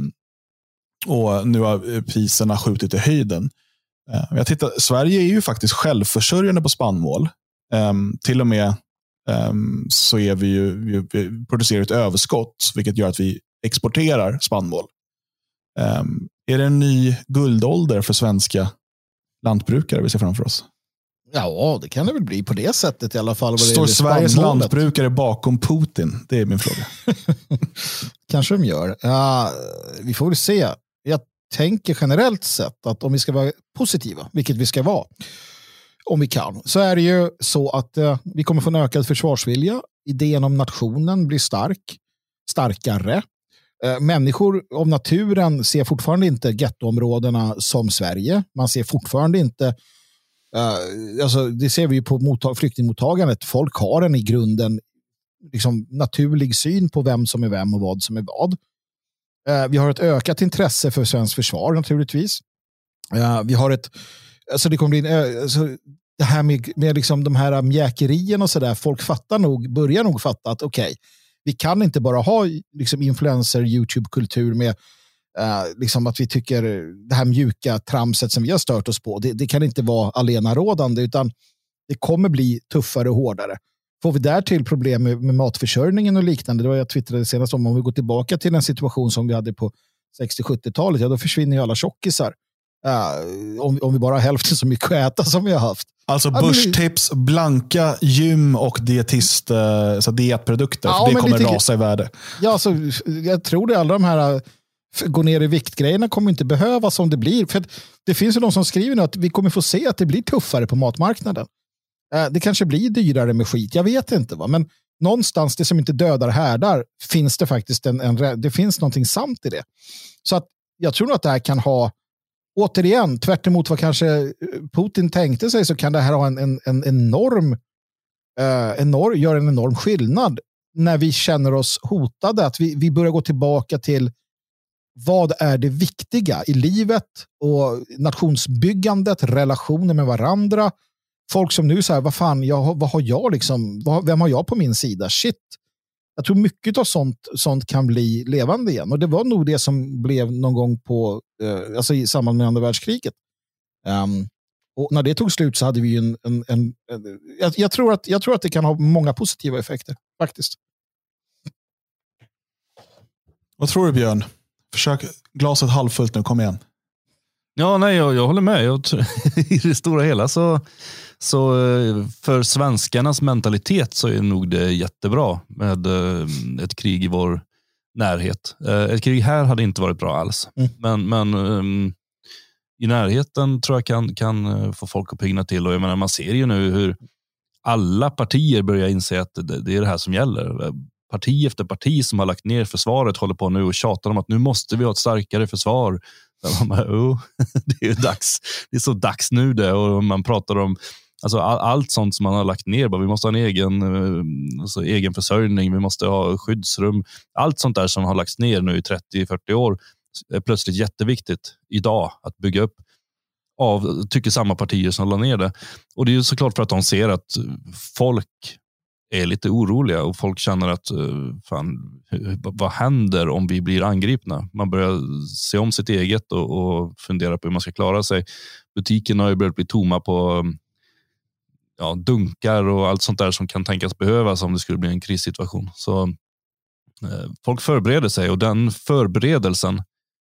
och nu har priserna skjutit i höjden. Eh, jag tittar, Sverige är ju faktiskt självförsörjande på spannmål. Eh, till och med ehm, så är vi ju, vi, vi producerar ett överskott, vilket gör att vi exporterar spannmål. Um, är det en ny guldålder för svenska lantbrukare vi ser framför oss? Ja, det kan det väl bli på det sättet i alla fall. Står Sveriges lantbrukare bakom Putin? Det är min fråga. Kanske de gör. Uh, vi får väl se. Jag tänker generellt sett att om vi ska vara positiva, vilket vi ska vara, om vi kan, så är det ju så att eh, vi kommer få en ökad försvarsvilja. Idén om nationen blir stark, starkare. Eh, människor av naturen ser fortfarande inte gettoområdena som Sverige. Man ser fortfarande inte Uh, alltså, det ser vi ju på mottag- flyktingmottagandet. Folk har en i grunden liksom, naturlig syn på vem som är vem och vad som är vad. Eh, vi har ett ökat intresse för svenskt försvar naturligtvis. Eh, vi har ett, alltså det kommer bli en, eh, alltså, det här med, med liksom de här mjäkerierna och sådär, folk fattar nog, börjar nog fatta att okej, okay, vi kan inte bara ha liksom, influencer, YouTube-kultur med uh, liksom att vi tycker det här mjuka tramset som vi har stört oss på, det, det kan inte vara alena rådande utan det kommer bli tuffare och hårdare. Får vi därtill problem med, med matförsörjningen och liknande, det var jag twittrade senast om, om vi går tillbaka till en situation som vi hade på 60-70-talet, ja då försvinner ju alla tjockisar. Uh, om, om vi bara har hälften så mycket att äta som vi har haft. Alltså börstips, blanka gym och dietist, uh, så dietprodukter. Ja, det kommer lite, rasa i värde. Ja, alltså, jag tror det. Alla de här uh, gå ner i viktgrejerna kommer inte behövas om det blir. För det finns ju de som skriver nu att vi kommer få se att det blir tuffare på matmarknaden. Eh, det kanske blir dyrare med skit, jag vet inte. Va? Men någonstans, det som inte dödar härdar, finns det faktiskt en, en, det finns någonting sant i det. Så att jag tror att det här kan ha, återigen, tvärt vad kanske eh, Putin tänkte sig, så kan det här ha en, en, en enorm, eh, enorm, gör en enorm skillnad när vi känner oss hotade. Att vi, vi börjar gå tillbaka till vad är det viktiga i livet och nationsbyggandet, relationer med varandra. Folk som nu säger, vad fan, jag, vad har jag liksom, vad, vem har jag på min sida? Shit. Jag tror mycket av sånt, sånt kan bli levande igen. Och det var nog det som blev någon gång på, eh, alltså i samband med andra världskriget. Um, och när det tog slut så hade vi en, en, en, en jag, jag, tror att, jag tror att det kan ha många positiva effekter, faktiskt. Vad tror du Björn? Försök glaset halvfullt nu, kom igen. Ja, nej, jag, jag håller med. Jag, I det stora hela så, så eh, för svenskarnas mentalitet så är nog det jättebra med eh, ett krig i vår närhet. Eh, ett krig här hade inte varit bra alls. Mm. Men, men um, i närheten tror jag kan, kan få folk att pigna till. Och jag menar, man ser ju nu hur alla partier börjar inse att det, det är det här som gäller parti efter parti som har lagt ner försvaret håller på nu och tjatar om att nu måste vi ha ett starkare försvar. Bara, oh, det är dags. Det är så dags nu det och man pratar om Alltså all, allt sånt som man har lagt ner. Bara, vi måste ha en egen, eh, alltså, egen försörjning, vi måste ha skyddsrum. Allt sånt där som har lagts ner nu i 30-40 år är plötsligt jätteviktigt idag att bygga upp av, tycker samma partier som la ner det. Och det är såklart för att de ser att folk är lite oroliga och folk känner att eh, fan, vad händer om vi blir angripna? Man börjar se om sitt eget och, och fundera på hur man ska klara sig. Butikerna har ju börjat bli tomma på mm, ja, dunkar och allt sånt där som kan tänkas behövas om det skulle bli en krissituation. Så eh, Folk förbereder sig och den förberedelsen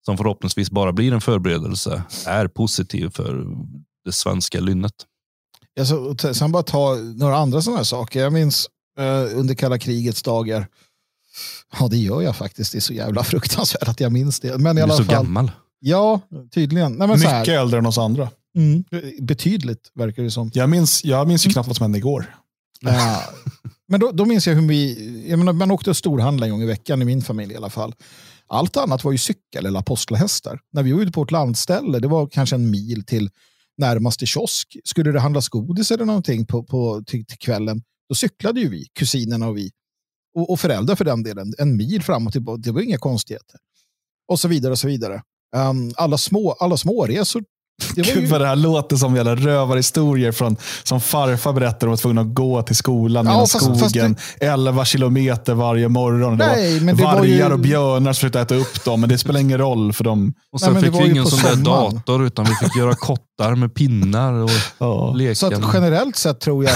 som förhoppningsvis bara blir en förberedelse är positiv för det svenska lynnet. Alltså, sen bara ta några andra sådana här saker. Jag minns uh, under kalla krigets dagar. Ja, det gör jag faktiskt. Det är så jävla fruktansvärt att jag minns det. Men i alla du är så fall, gammal. Ja, tydligen. Nej, men Mycket här, äldre än oss andra. Mm, betydligt, verkar det som. Jag minns, jag minns ju knappt vad som hände igår. Ja. Men då, då minns jag hur vi, jag menar, man åkte och storhandla en gång i veckan i min familj i alla fall. Allt annat var ju cykel eller apostlahästar. När vi var ute på ett landställe, det var kanske en mil till närmaste kiosk. Skulle det handlas godis eller någonting på, på, till, till kvällen, då cyklade ju vi, kusinerna och vi. Och, och föräldrar för den delen, en mil fram och tillbaka. Det var inga konstigheter. Och så vidare och så vidare. Um, alla, små, alla småresor det Gud ju... vad det här låter som jävla rövarhistorier från, som farfar berättade om att tvungna att gå till skolan ja, genom skogen. Fast det... 11 kilometer varje morgon. Nej, det var vargar ju... och björnar som försökte äta upp dem, men det spelar ingen roll för dem. Och sen Nej, fick vi ingen sån där dator, utan vi fick göra kottar med pinnar och ja. leka. Så att generellt sett tror jag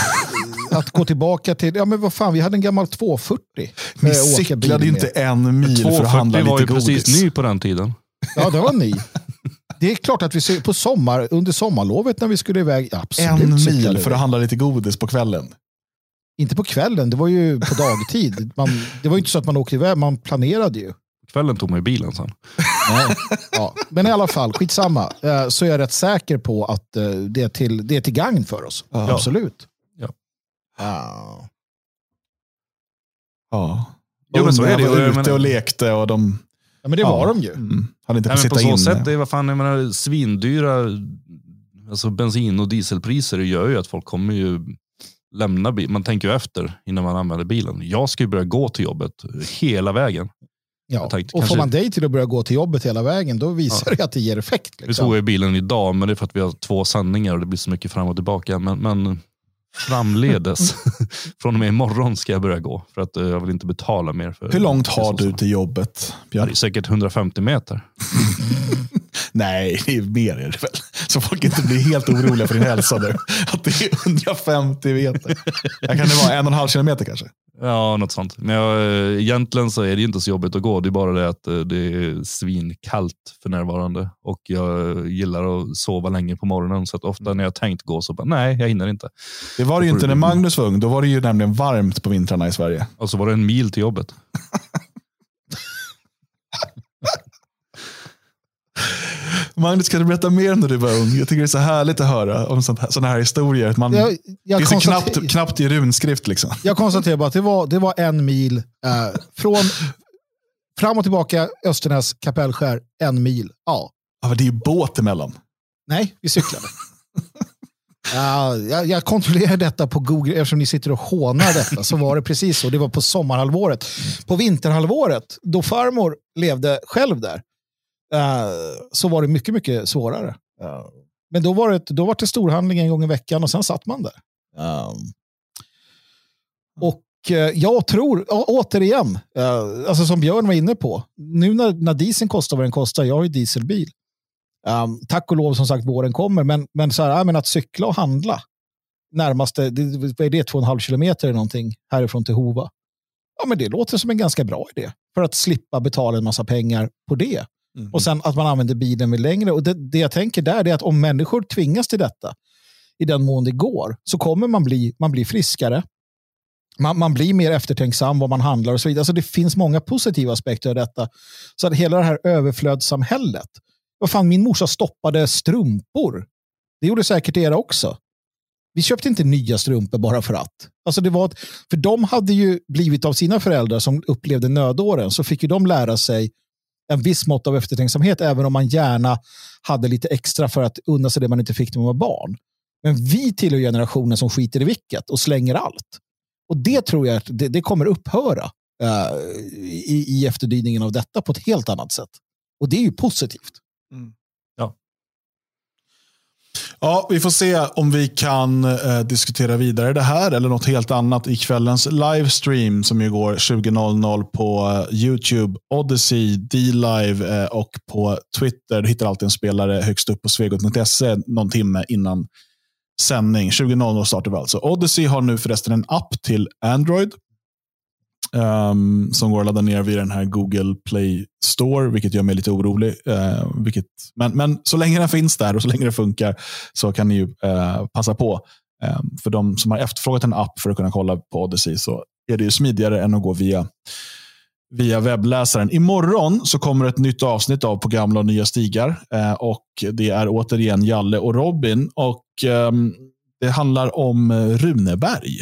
att, gå tillbaka till, ja men vad fan, vi hade en gammal 240. Vi cyklade inte en mil för att handla lite godis. 240 var ju precis ny på den tiden. Ja, det var ny. Det är klart att vi på sommar, under sommarlovet när vi skulle iväg, absolut. En mil för att handla lite godis på kvällen. Inte på kvällen, det var ju på dagtid. Man, det var ju inte så att man åkte iväg, man planerade ju. Kvällen tog man ju bilen sen. Nej. Ja. Men i alla fall, skitsamma. Eh, så är jag rätt säker på att eh, det är till, det är till gagn för oss. Ja. Absolut. Ja. Ja. ja. Jo, men så är det. De var ute och lekte och de Ja, men det var de ju. Mm. Han inte Nej, sitta på så inne. sätt, det är vad fan, jag menar, svindyra alltså bensin och dieselpriser gör ju att folk kommer ju lämna bilen. Man tänker ju efter innan man använder bilen. Jag ska ju börja gå till jobbet hela vägen. Ja, tänkte, och kanske... får man dig till att börja gå till jobbet hela vägen, då visar ja. det att det ger effekt. Liksom. Nu tog jag bilen idag, men det är för att vi har två sändningar och det blir så mycket fram och tillbaka. Men, men framledes, från och med imorgon ska jag börja gå. För att eh, jag vill inte betala mer. För Hur långt har du till jobbet? Björn? Det är säkert 150 meter. Nej, det är mer är det väl. Så folk inte blir helt oroliga för din hälsa nu. Att det är 150 meter. Kan det vara en och en halv kilometer kanske? Ja, något sånt. Men jag, eh, egentligen så är det inte så jobbigt att gå. Det är bara det att eh, det är svinkallt för närvarande. Och jag gillar att sova länge på morgonen. Så att ofta när jag tänkt gå så bara, nej, jag hinner inte. Det var det ju inte när Magnus var ung. Då var det ju nämligen varmt på vintrarna i Sverige. Och så var det en mil till jobbet. Magnus, kan du berätta mer när du var ung? Jag tycker det är så härligt att höra om sådana här, historier. Man, Jag, jag, det är så konstater- knappt, knappt i runskrift. Liksom. jag konstaterar bara att det var, det var en mil eh, från fram och tillbaka Östernäs kapellskär. En mil. Ja, Ja, det är ju båt emellan. nej, vi cyklade. Ja, jag, jag kontrollerar detta på Google eftersom ni sitter och hånar detta. Så var det precis så. Det var på sommarhalvåret. På vinterhalvåret, då farmor levde själv där, eh, så var det mycket, mycket svårare. Eh, men då var, det, då var det storhandling en gång i veckan och sen satt man där. Eh, och jag tror, återigen, alltså som Björn var inne på, nu när, när dieseln kostar vad den kostar, jag har ju dieselbil, Um, tack och lov som sagt våren kommer, men, men, så här, men att cykla och handla närmaste, det, är det, två och en halv kilometer eller någonting härifrån till Hova. Ja, men det låter som en ganska bra idé för att slippa betala en massa pengar på det. Mm. Och sen att man använder bilen vid längre. Och det, det jag tänker där är att om människor tvingas till detta i den mån det går så kommer man bli, man bli friskare. Man, man blir mer eftertänksam vad man handlar och så vidare. Alltså det finns många positiva aspekter av detta. Så att hela det här överflödssamhället. Vad fan, min morsa stoppade strumpor. Det gjorde säkert era också. Vi köpte inte nya strumpor bara för att. Alltså det var ett, för de hade ju blivit av sina föräldrar som upplevde nödåren så fick ju de lära sig en viss mått av eftertänksamhet även om man gärna hade lite extra för att unna sig det man inte fick när man var barn. Men vi tillhör generationen som skiter i vilket och slänger allt. Och det tror jag att det, det kommer upphöra eh, i, i efterdyningen av detta på ett helt annat sätt. Och det är ju positivt. Mm. Ja, vi får se om vi kan eh, diskutera vidare det här eller något helt annat i kvällens livestream som ju går 20.00 på eh, YouTube, Odyssey, D-Live eh, och på Twitter. Du hittar alltid en spelare högst upp på svegot.se någon timme innan sändning. 20.00 startar vi alltså. Odyssey har nu förresten en app till Android Um, som går att ladda ner via den här Google Play Store, vilket gör mig lite orolig. Uh, vilket, men, men så länge den finns där och så länge det funkar så kan ni ju uh, passa på. Um, för de som har efterfrågat en app för att kunna kolla på Odyssey så är det ju smidigare än att gå via, via webbläsaren. Imorgon så kommer ett nytt avsnitt av På gamla och nya stigar. Och Det är återigen Jalle och Robin. och Det handlar om eh, Runeberg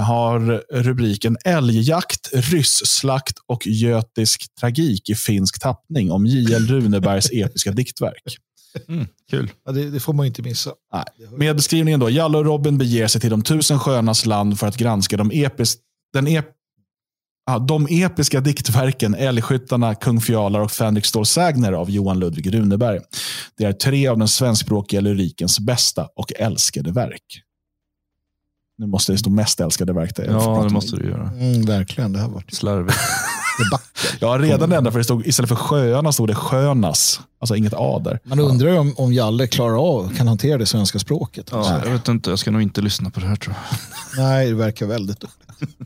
har rubriken Älgjakt, rysslakt och götisk tragik i finsk tappning om J.L. Runebergs episka diktverk. Mm, kul. Ja, det, det får man inte missa. Nej. Med beskrivningen då, Jalle och Robin beger sig till de tusen sjöarnas land för att granska de, epis, den ep, ja, de episka diktverken Älgskyttarna, Kung Fjalar och Fänrik Stål Sägner av Johan Ludvig Runeberg. Det är tre av den svenskspråkiga lyrikens bästa och älskade verk. Nu måste det stå mest älskade verk. Där. Jag får Ja, det måste du göra. Mm, verkligen, det har varit Slarvigt. debatt. Ja, redan det enda, för det stod, istället för sjöarna stod det skönas. Alltså inget A där. Man undrar ju om, om Jalle klarar av, kan hantera det svenska språket. Ja, jag vet inte, jag ska nog inte lyssna på det här tror jag. Nej, det verkar väldigt dåligt.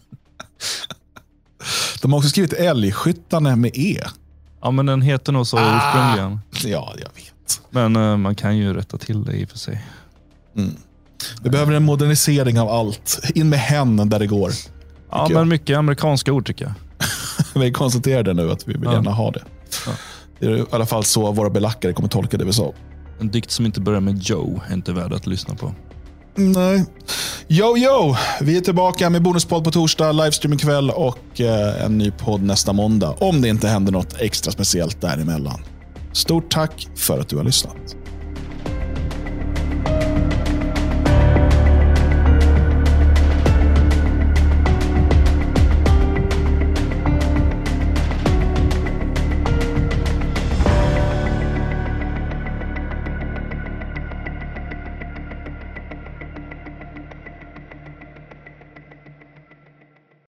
De har också skrivit älgskyttarna med E. Ja, men den heter nog så Ah. ursprungligen. Ja, jag vet. Men eh, man kan ju rätta till det i och för sig. Vi behöver en modernisering av allt. In med hen där det går. Ja, men jag. mycket amerikanska ord tycker jag. Vi konstaterade nu att vi vill Ja. gärna ha det. Ja. Det är i alla fall så våra belackare kommer tolka det vi sa. En dikt som inte börjar med Joe är inte värd att lyssna på. Nej. Yo, yo! Vi är tillbaka med bonuspodd på torsdag, livestream ikväll och eh, en ny podd nästa måndag. Om det inte händer något extra speciellt däremellan. Stort tack för att du har lyssnat.